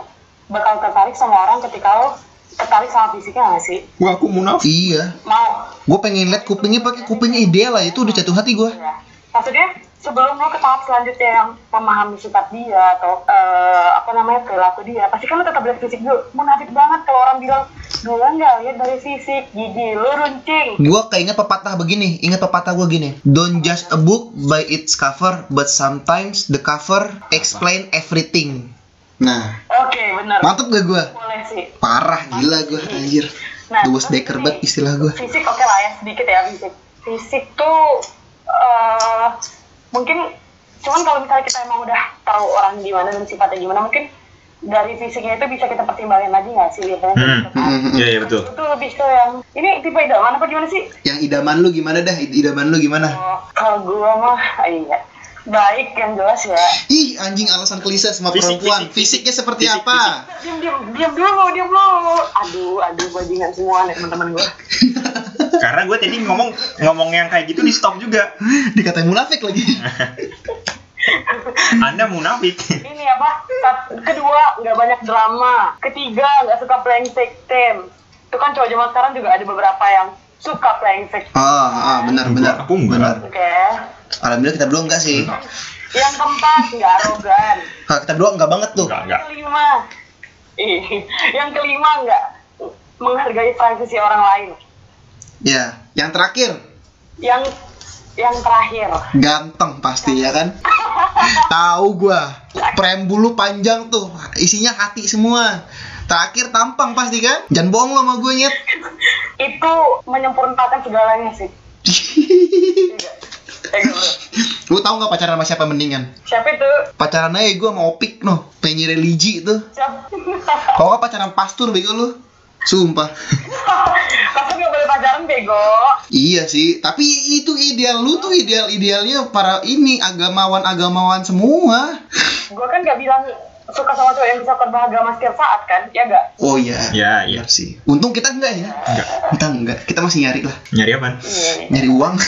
bakal tertarik sama orang ketika lu tertarik sama fisiknya nggak sih? wah aku munafik iya Mau gue pengen lihat kupingnya pakai kupingnya ideal lah itu udah jatuh hati gue ya. Maksudnya sebelum lo ke tahap selanjutnya yang memahami sifat dia atau eh, apa namanya perilaku dia, pasti kan lo tetap lihat fisik dulu. Munafik banget kalau orang bilang gue nggak lihat dari fisik, gigi lo runcing. gue keinget pepatah begini ingat pepatah gue gini don't judge a book by its cover but sometimes the cover explain everything nah Oke bener. mantep gak gue Boleh sih. parah gila gue anjir Nah, terus deker banget istilah gue Fisik oke lah ya sedikit ya fisik. Fisik tuh eh mungkin cuman kalau misalnya kita emang udah tahu orang gimana dan sifatnya gimana mungkin dari fisiknya itu bisa kita pertimbangin lagi nggak sih biasanya Hmm. gitu kan. Hmm, hmm, Iya, iya betul. itu lebih ke yang ini tipe idaman apa gimana sih Yang idaman lu gimana dah? Idaman lu gimana? oh, kalau gua mah iya baik yang jelas ya Ih, anjing alasan klise sama Fisik, perempuan. fisik, Fisiknya seperti Fisik, apa? diam diam diam dulu diam dulu aduh aduh bajingan semua nih teman-teman gua Karena gue tadi ngomong ngomong yang kayak gitu di stop juga. Dikatain munafik lagi. Anda munafik. ini apa kedua nggak banyak drama ketiga nggak suka playing victim itu kan cowok zaman sekarang juga ada beberapa yang suka playing victim Oh, ah, benar benar. Aku enggak. Benar. oke Alhamdulillah kita belum enggak sih. yang keempat nggak arogan Ah, kita berdua enggak banget tuh. Enggak, enggak. yang kelima ih, yang kelima nggak menghargai privasi orang lain Ya, yang terakhir yang yang terakhir ganteng pasti ya kan? Tahu gua. Prem bulu panjang tuh, isinya hati semua. Terakhir tampang pasti kan? Jangan bohong lo sama gue nyet. itu menyempurnakan segalanya sih? Lu tahu nggak pacaran sama siapa mendingan? siapa itu Pacaran aja gue sama Opik noh, pengen religi tuh. siapa Kalau nggak pacaran pastur bego lu. Sumpah. Kamu nggak boleh pacaran bego iya sih, tapi itu ideal lu tuh ideal idealnya para ini agamawan agamawan semua. gue kan nggak bilang suka sama cowok yang bisa beragama setiap saat kan ya nggak Oh iya. Ya, iya. Benar sih. Untung kita enggak ya. Enggak. Kita enggak. Kita masih nyari lah. Nyari apa? iya Nyari uang.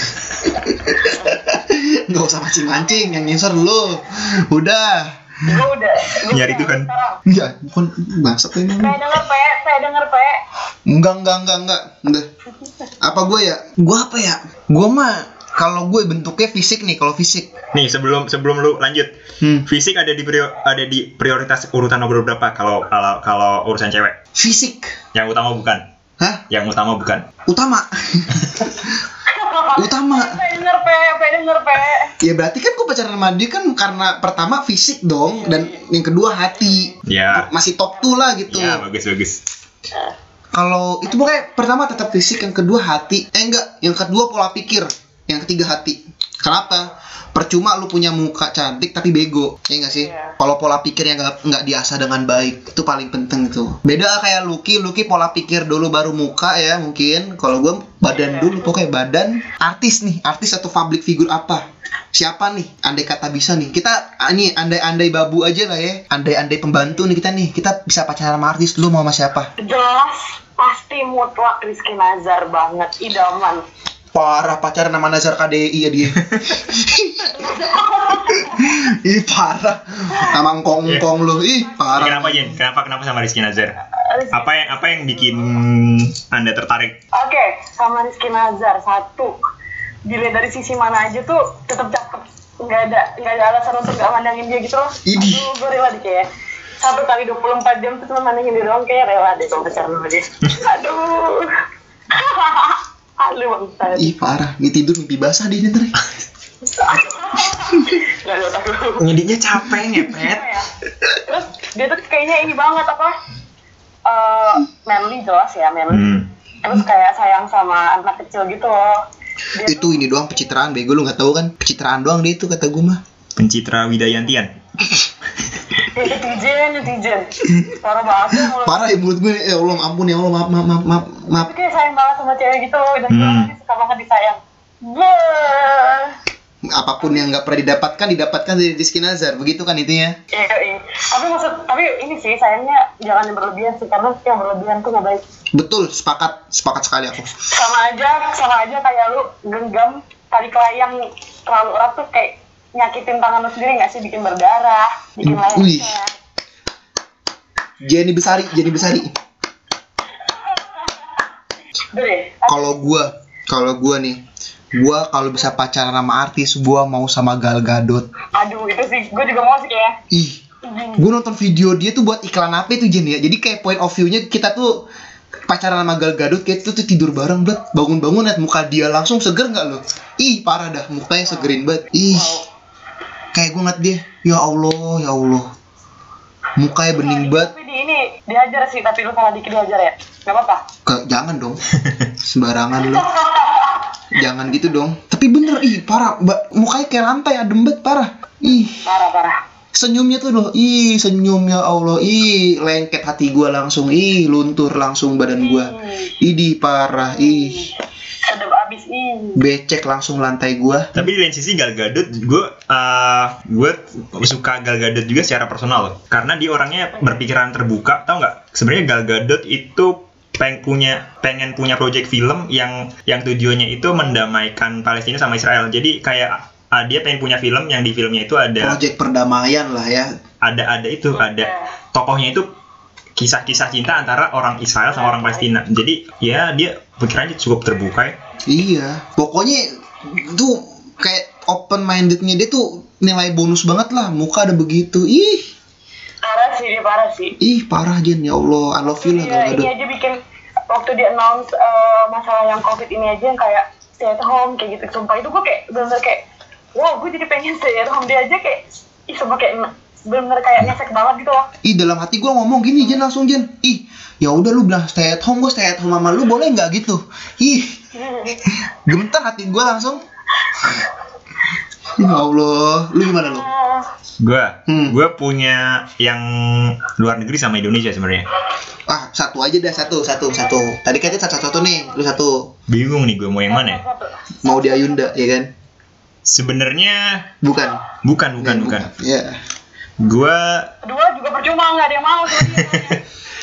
Nggak usah mancing-mancing, yang nyensor dulu. Udah. gue udah Nyari udah Tuhan. sekarang. Enggak, bukan bangsat ini. saya denger pe saya denger pe Enggak, enggak, enggak, enggak. Udah. Apa gue ya? Gue apa ya? Gue mah kalau gue bentuknya fisik nih, kalau fisik. Nih, sebelum sebelum lu lanjut. Hmm. Fisik ada di prior- ada di prioritas urutan nomor berapa kalau kalau kalau urusan cewek? Fisik. Yang utama bukan. Hah? Yang utama bukan. Utama. Utama. denger pe denger pe Ya berarti kan gue pacaran sama dia kan karena pertama fisik dong dan yang kedua hati. Ya. Masih top tuh lah gitu. Ya, bagus bagus. Kalau itu pokoknya pertama tetap fisik, yang kedua hati. Eh enggak, yang kedua pola pikir, yang ketiga hati. Kenapa? Percuma lu punya muka cantik tapi bego, ya enggak sih? Iya. Kalau pola pikirnya nggak nggak diasah dengan baik, itu paling penting itu. Beda kayak Lucky, Lucky pola pikir dulu baru muka ya mungkin. Kalau gue badan Iya. dulu, pokoknya badan. Artis nih, artis atau public figure apa? Siapa nih? Andai kata bisa nih, kita ah, nih andai-andai babu aja lah ya. Andai-andai pembantu nih kita nih, kita bisa pacaran sama artis. Lu mau sama siapa? jelas pasti mutlak Rizky Nazar banget idaman Parah pacaran sama Nazar KDI ya dia. Ih parah. Sama ngkong-ngkong lu. Ih parah. Kenapa Jen? Kenapa kenapa sama Rizky Nazar? Apa yang apa yang bikin Anda tertarik? Oke, sama Rizky Nazar satu. Dilihat dari sisi mana aja tuh tetap cakep. Nggak ada nggak ada alasan untuk nggak mandangin dia gitu loh. Aduh, gue rela deh kayak satu kali 24 jam tuh cuma mandangin dia doang kayak rela deh kalau pacaran sama dia. Aduh. Aduh bangsa. Ih parah. Nih tidur mimpi basah dia ntar. Nggak ada otak lu. Ngeditnya capek ngepet. Ya? Terus dia tuh kayaknya ini banget apa? Eh, manly jelas ya, manly. Hmm. Terus kayak sayang sama anak kecil gitu loh. Dia Itu ini doang pencitraan bego lu nggak tahu kan? Pencitraan doang dia itu kata gue mah. Pencitra Widayantian. Ya, netizen, netizen. Parah banget ya. Parah ya mulut gue. Eh Allah ampun ya Allah maaf maaf maaf maaf. maaf. Tapi kayak sayang banget sama cewek gitu dan Hmm. suka banget disayang. Beuh. Apa pun yang nggak pernah didapatkan didapatkan dari Rizky Nazar. Begitu kan intinya? Iya, iya. Tapi maksud, tapi ini sih sayangnya jangan yang berlebihan sih karena yang berlebihan tuh nggak baik. Betul, sepakat, sepakat sekali aku. Sama aja, sama aja kayak lu genggam tali kelayang terlalu erat tuh kayak nyakitin tangan lu sendiri nggak sih bikin berdarah, bikin Wih. layangnya. Jenny Besari, Jenny Besari. Kalau gua, kalau gua nih, gua kalau bisa pacaran sama artis, gua mau sama Gal Gadot. Aduh itu sih, gue juga mau sih kayak. Ih, gua nonton video dia tuh buat iklan apa itu Jen ya. Jadi kayak point of view-nya kita tuh pacaran sama Gal Gadot kayak itu tuh tidur bareng banget bangun-bangun liat muka dia langsung seger nggak lo ih parah dah mukanya segerin banget ih kayak gue ngeliat dia ya Allah ya Allah. Mukanya bening banget. Tapi di ini dihajar sih, tapi lu salah dikit dihajar ya. Gak apa-apa. Ke- jangan dong. Sembarangan lo jangan gitu dong. Tapi bener ih parah. Mbak mukanya kayak lantai adem banget parah. Ih. Parah parah. senyumnya tuh loh. Ih senyumnya Allah. Ih lengket hati gua langsung. Ih luntur langsung badan gua. Idi parah. Ih ini becek langsung lantai gua Tapi di lain sisi Gal Gadot, gue uh, gue suka Gal Gadot juga secara personal loh. Karena dia orangnya berpikiran terbuka, tau nggak? Sebenarnya Gal Gadot itu pengen punya pengen punya project film yang yang tujuannya itu mendamaikan Palestina sama Israel. Jadi kayak uh, dia pengen punya film yang di filmnya itu ada project perdamaian lah ya ada ada itu ada tokohnya itu kisah-kisah cinta antara orang Israel sama orang Palestina. Jadi ya dia pikirannya cukup terbuka ya. iya. Pokoknya tuh kayak open mindednya dia tuh nilai bonus banget lah. Muka ada begitu. Ih. Parah sih dia parah sih. Ih parah Jen ya Allah I love you lah Iya, ini aja bikin waktu dia announce eh, masalah yang covid ini aja yang kayak stay at home kayak gitu. Sumpah itu gue kayak bener kayak wow gue jadi pengen stay at home. Dia aja kayak ih sumpah kayak bener kayak ngesek banget gitu loh. Ih dalam hati gua ngomong gini Jen langsung Jen ih ya udah lu bilang stay at home gua stay at home sama lu boleh nggak gitu? Ih. Gemetar hati gua langsung. Ya Allah lu gimana lu? Gue, Hmm. gue punya yang luar negeri sama Indonesia sebenarnya. ah satu aja dah satu satu satu. Tadi katanya satu satu nih lu satu. Bingung nih gue mau yang mana ya? mau di Ayunda ya kan? Sebenarnya bukan. Bukan bukan Ya, bukan. ya Gue Kedua juga percuma nggak ada yang mau sama dia.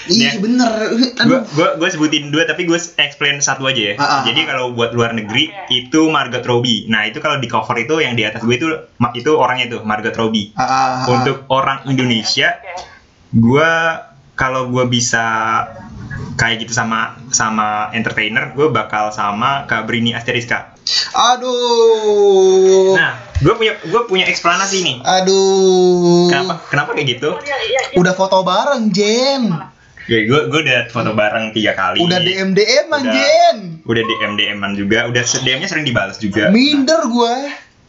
iya Ya. bener gue gue gue sebutin dua tapi gue explain satu aja ya. Ah, ah, Jadi kalau buat luar negeri itu Margot Robbie. Nah itu kalau di cover itu yang di atas gue itu itu orangnya itu Margot Robbie. Ah, ah, ah. Untuk orang Indonesia, Oke. gue kalau gue bisa kayak gitu sama sama entertainer, gue bakal sama Kak Brini Asteriska. aduh gue punya gue punya eksplanasi nih. aduh Kenapa kenapa kayak gitu? Iya, iya, iya. udah foto bareng Jen Ya, gue gue udah foto bareng tiga kali. udah DM DM an Udah. Jen Udah DM DM-an juga, udah DM-nya sering dibalas juga. minder gua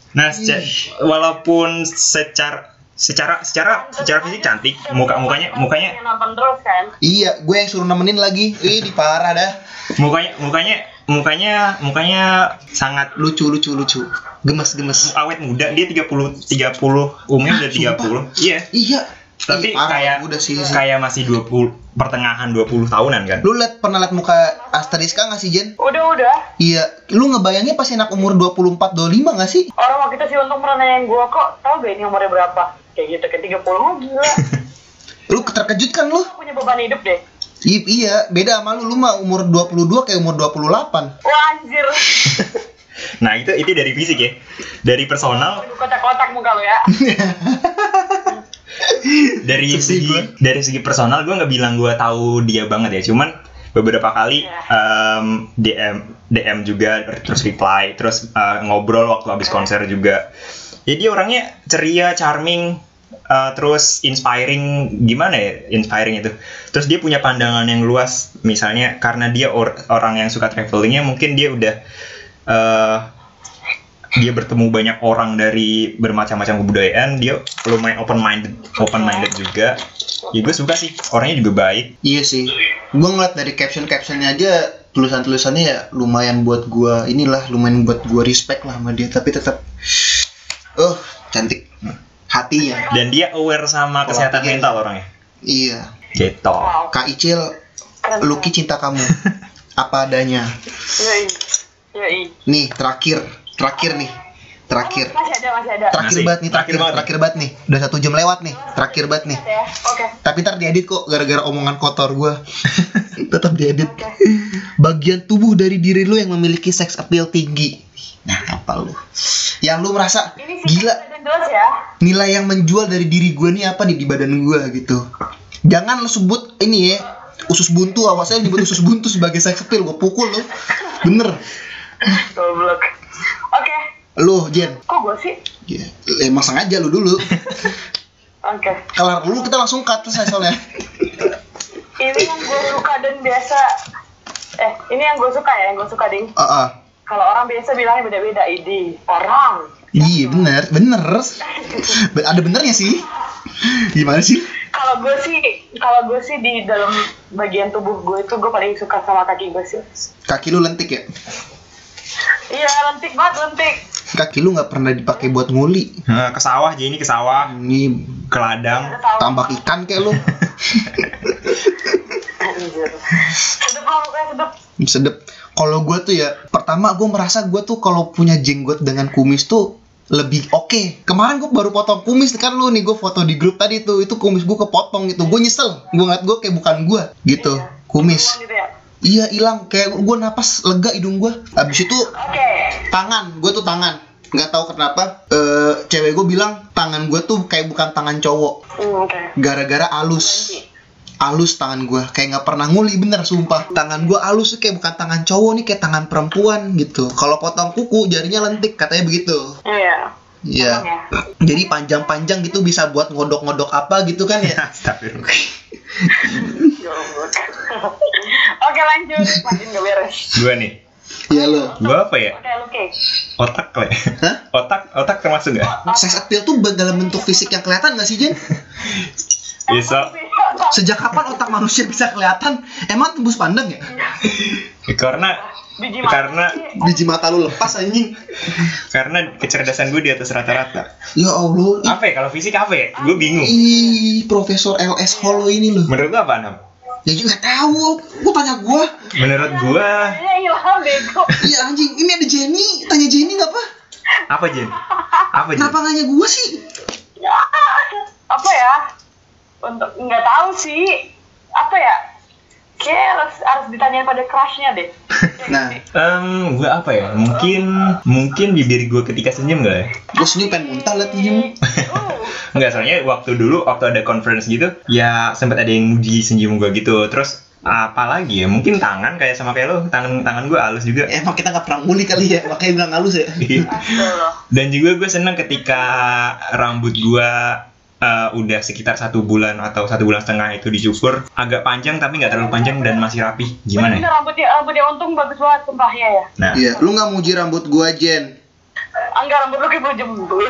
Nah, seca- walaupun secara secara secara secara fisik cantik, muka mukanya mukanya Yang nonton terus kan iya gue yang suruh nemenin lagi ih di parah dah mukanya mukanya mukanya mukanya sangat lucu lucu lucu. Gemes gemes. Awet muda. Dia 30 30 umurnya udah 30. Iya. iya. Tapi Ih, kayak udah sih kayak masih 20 pertengahan 20 tahunan kan. lu liat pernah liat muka Asteriska nggak sih Jen? Udah udah. Iya. Lu ngebayangnya pas anak umur 24 25 nggak sih? Orang waktu itu sih untung pernah nanyain gue kok tau gak ini umurnya berapa? Kayak gitu ke 30 oh gila. Lu terkejut kan lu. Lu punya beban hidup deh I- iya beda sama lu. Lu mah umur 22 kayak umur 28 wah anjir. Nah, itu itu dari fisik ya. Dari personal. Kotak-kotak muka lu ya. Dari segi gua. dari segi personal gue nggak bilang gue tahu dia banget ya. Cuman beberapa kali Iya. em, DM DM juga terus reply terus eh, ngobrol waktu habis konser juga. Jadi orangnya ceria charming eh, terus inspiring gimana ya? Inspiring itu. Terus dia punya pandangan yang luas. Misalnya karena dia or- orang yang suka travelingnya mungkin dia udah eh, dia bertemu banyak orang dari bermacam-macam kebudayaan. Dia lumayan open minded open minded juga. Ya gue suka sih. Orangnya juga baik. Iya sih. Gua ngeliat dari caption-captionnya aja tulisan-tulisannya ya lumayan buat gua inilah lumayan buat gua respect lah sama dia. Tapi tetap oh cantik hatinya. dan dia aware sama Pola kesehatan pikir. mental orangnya Iya. gitu wow Kak Icil, Lucky cinta kamu apa adanya. Nih terakhir, terakhir nih, terakhir. masih ada masih ada Terakhir Masih. banget nih, Terakhir terakhir, banget. terakhir banget nih. Udah satu jam lewat nih, terakhir banget nih. ya oke Tapi ntar diedit kok gara-gara omongan kotor gua. Tetap diedit. Oke. Bagian tubuh dari diri lu yang memiliki sex appeal tinggi. Nah, apa lu? Yang lu merasa ini gila ya nilai yang menjual dari diri gua nih apa nih di badan gua gitu. Jangan lu sebut ini ya usus buntu awas saya nyebut usus buntu sebagai sex appeal gua pukul lu. Bener. goblok oke Lu Jen. kok gue sih Ya, emang sengaja lu dulu. oke Kelar dulu kita langsung cut selesai soalnya. ini yang gue suka dan biasa eh ini yang gue suka ya yang gue suka ding Ah, ah. Kalau orang biasa bilangnya beda-beda idi orang Iya bener, bener. Be- Ada benernya sih. Gimana sih? kalau gue sih kalau gue sih di dalam bagian tubuh gue itu gue paling suka sama kaki gue sih Kaki lu lentik ya? iya lentik banget lentik Kaki lu nggak pernah dipakai buat nguli. Nah, ke sawah Jenny ke sawah, Ini ke ladang. tambak ikan kayak lu. Anjir. Sedep lah pokoknya sedep. Sedep. Kalau gue tuh ya, pertama gue merasa gue tuh kalau punya jenggot dengan kumis tuh lebih oke. Kemarin gue baru potong kumis kan lu nih gue foto di grup tadi tuh itu kumis gue kepotong gitu. Gue nyesel. Gue ngeliat gue kayak bukan gue gitu. Iya. Kumis. Gitu ya. Iya hilang kayak gue napas lega hidung gue. Abis itu Oke. tangan gue tuh tangan nggak tahu kenapa eh cewek gue bilang tangan gue tuh kayak bukan tangan cowok Hmm, gara-gara alus alus tangan gue kayak nggak pernah nguli bener sumpah tangan gue alus tuh kayak bukan tangan cowok nih kayak tangan perempuan gitu kalau potong kuku jarinya lentik katanya begitu Iya. iya ya? jadi panjang-panjang gitu bisa buat ngodok-ngodok apa gitu kan ya Astagfirullah. Goblok. Oke lanjut. Makin gak beres. Gua nih. iya lo Gua apa ya? Oke Kek. Otak le. Hah? Otak otak termasuk gak? sex appeal tuh dalam bentuk fisik yang kelihatan gak sih Jen? Bisa. Sejak kapan otak manusia bisa kelihatan? Emang tembus pandang ya? Karena Biji mata karena sih. Biji mata lu lepas anjing. karena kecerdasan gue di atas rata-rata. Ya Allah, Apa ya? Kalau fisik apa ya? Gue bingung. Ih, Profesor LS Hollow ini loh. Menurut lu apa, Nam? Ya juga tahu. Gua tanya gua. Menurut gua Kayaknya ilham bego. Iya anjing, ini ada Jenny. Tanya Jenny nggak apa? apa, Jen? Apa, Jen? Kenapa nanya gua sih? Ya, apa ya? Untuk nggak tahu sih. Apa ya? Kayak harus, harus ditanyain pada crushnya deh. Nah, Em, gue apa ya? Mungkin mungkin bibir gue ketika senyum gak ya? gua senyum pengen muntah liat senyum. Uh, Enggak, soalnya waktu dulu waktu ada conference gitu, ya sempat ada yang muji senyum gue gitu. Terus apalagi ya? Mungkin tangan kayak sama kayak lo, tangan tangan gue halus juga. Emang kita nggak pernah nguli kali ya, makanya bilang halus ya. Astagfirullah. Dan juga gue seneng ketika rambut gue eh, udah sekitar satu bulan atau satu bulan setengah itu dicukur agak panjang tapi nggak terlalu panjang dan masih rapi. Gimana Bener, ya? rambutnya rambutnya untung bagus banget sumpah ya. Nah, Iya, lu nggak muji rambut gua Jen. Angga rambut lu kayak bulu jembul.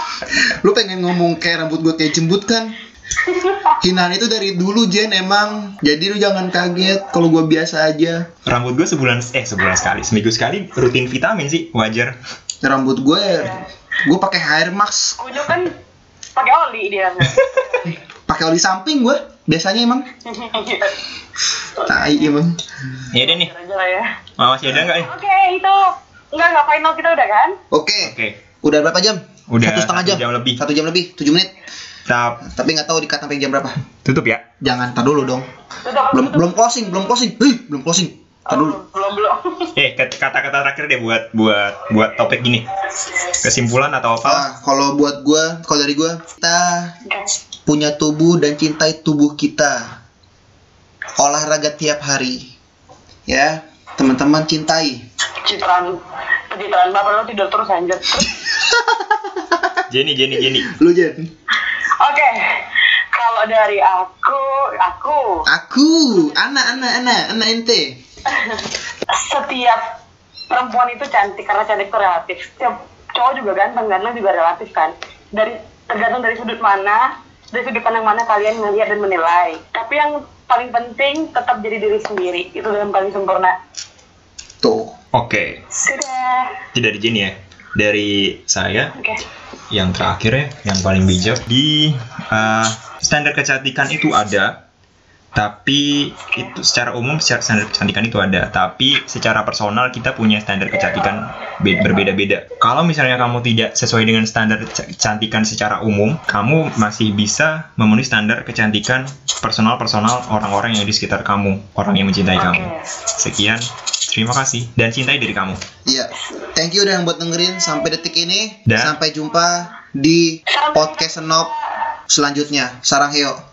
Lu pengen ngomong kayak rambut gua kayak jembut kan? Hinaan itu dari dulu Jen emang. Jadi lu jangan kaget kalau gua biasa aja. rambut gue sebulan eh sebulan sekali, seminggu sekali rutin vitamin sih, wajar. Rambut gue ya, gue pakai hair mask, Kunyuk kan pakai oli dia. pakai oli samping gue. Biasanya emang. Tai emang. Ya deh nih, ya. masih ada nggak ya? Oke, itu enggak enggak final kita udah kan? Oke. Oke, Udah berapa jam? Udah satu setengah jam. jam lebih. Satu jam lebih, tujuh menit. kita Tapi nggak tahu dikat sampai jam berapa. tutup ya. Jangan, tar dulu dong. Tutup. Belum tutup. belum closing, belum closing. Hih, belum closing. Dulu. Oh, belum belum. Eh, kat- kata-kata terakhir deh buat buat buat topik gini. Kesimpulan atau apa? Ah, kalau buat gue, kalau dari gue, kita punya tubuh dan cintai tubuh kita. Olahraga tiap hari. Ya, teman-teman cintai. Citraan pencitraan bapak lo tidur terus anjir. Jenny, Jenny, Jenny. Lu Jen. Oke. Kalau dari aku, aku Aku, anak, anak, anak, anak ente. Setiap perempuan itu cantik karena cantik itu relatif. Setiap cowok juga ganteng, ganteng juga relatif kan. Dari tergantung dari sudut mana, dari sudut pandang mana kalian melihat dan menilai. Tapi yang paling penting tetap jadi diri sendiri. Itu yang paling sempurna. Tuh. Oke, Sudah. tidak dari Jenny ya. Dari saya Oke. yang terakhir ya, yang paling bijak di uh, standar kecantikan itu ada, tapi itu secara umum secara standar kecantikan itu ada, tapi secara personal kita punya standar kecantikan be- berbeda-beda. Kalau misalnya kamu tidak sesuai dengan standar keca- kecantikan secara umum, kamu masih bisa memenuhi standar kecantikan personal-personal orang-orang yang di sekitar kamu, orang yang mencintai kamu. Sekian, terima kasih dan cintai diri kamu. Iya. Thank you udah yang buat dengerin sampai detik ini. Dan- Sampai jumpa di podcast Senop selanjutnya. Sarang Heo.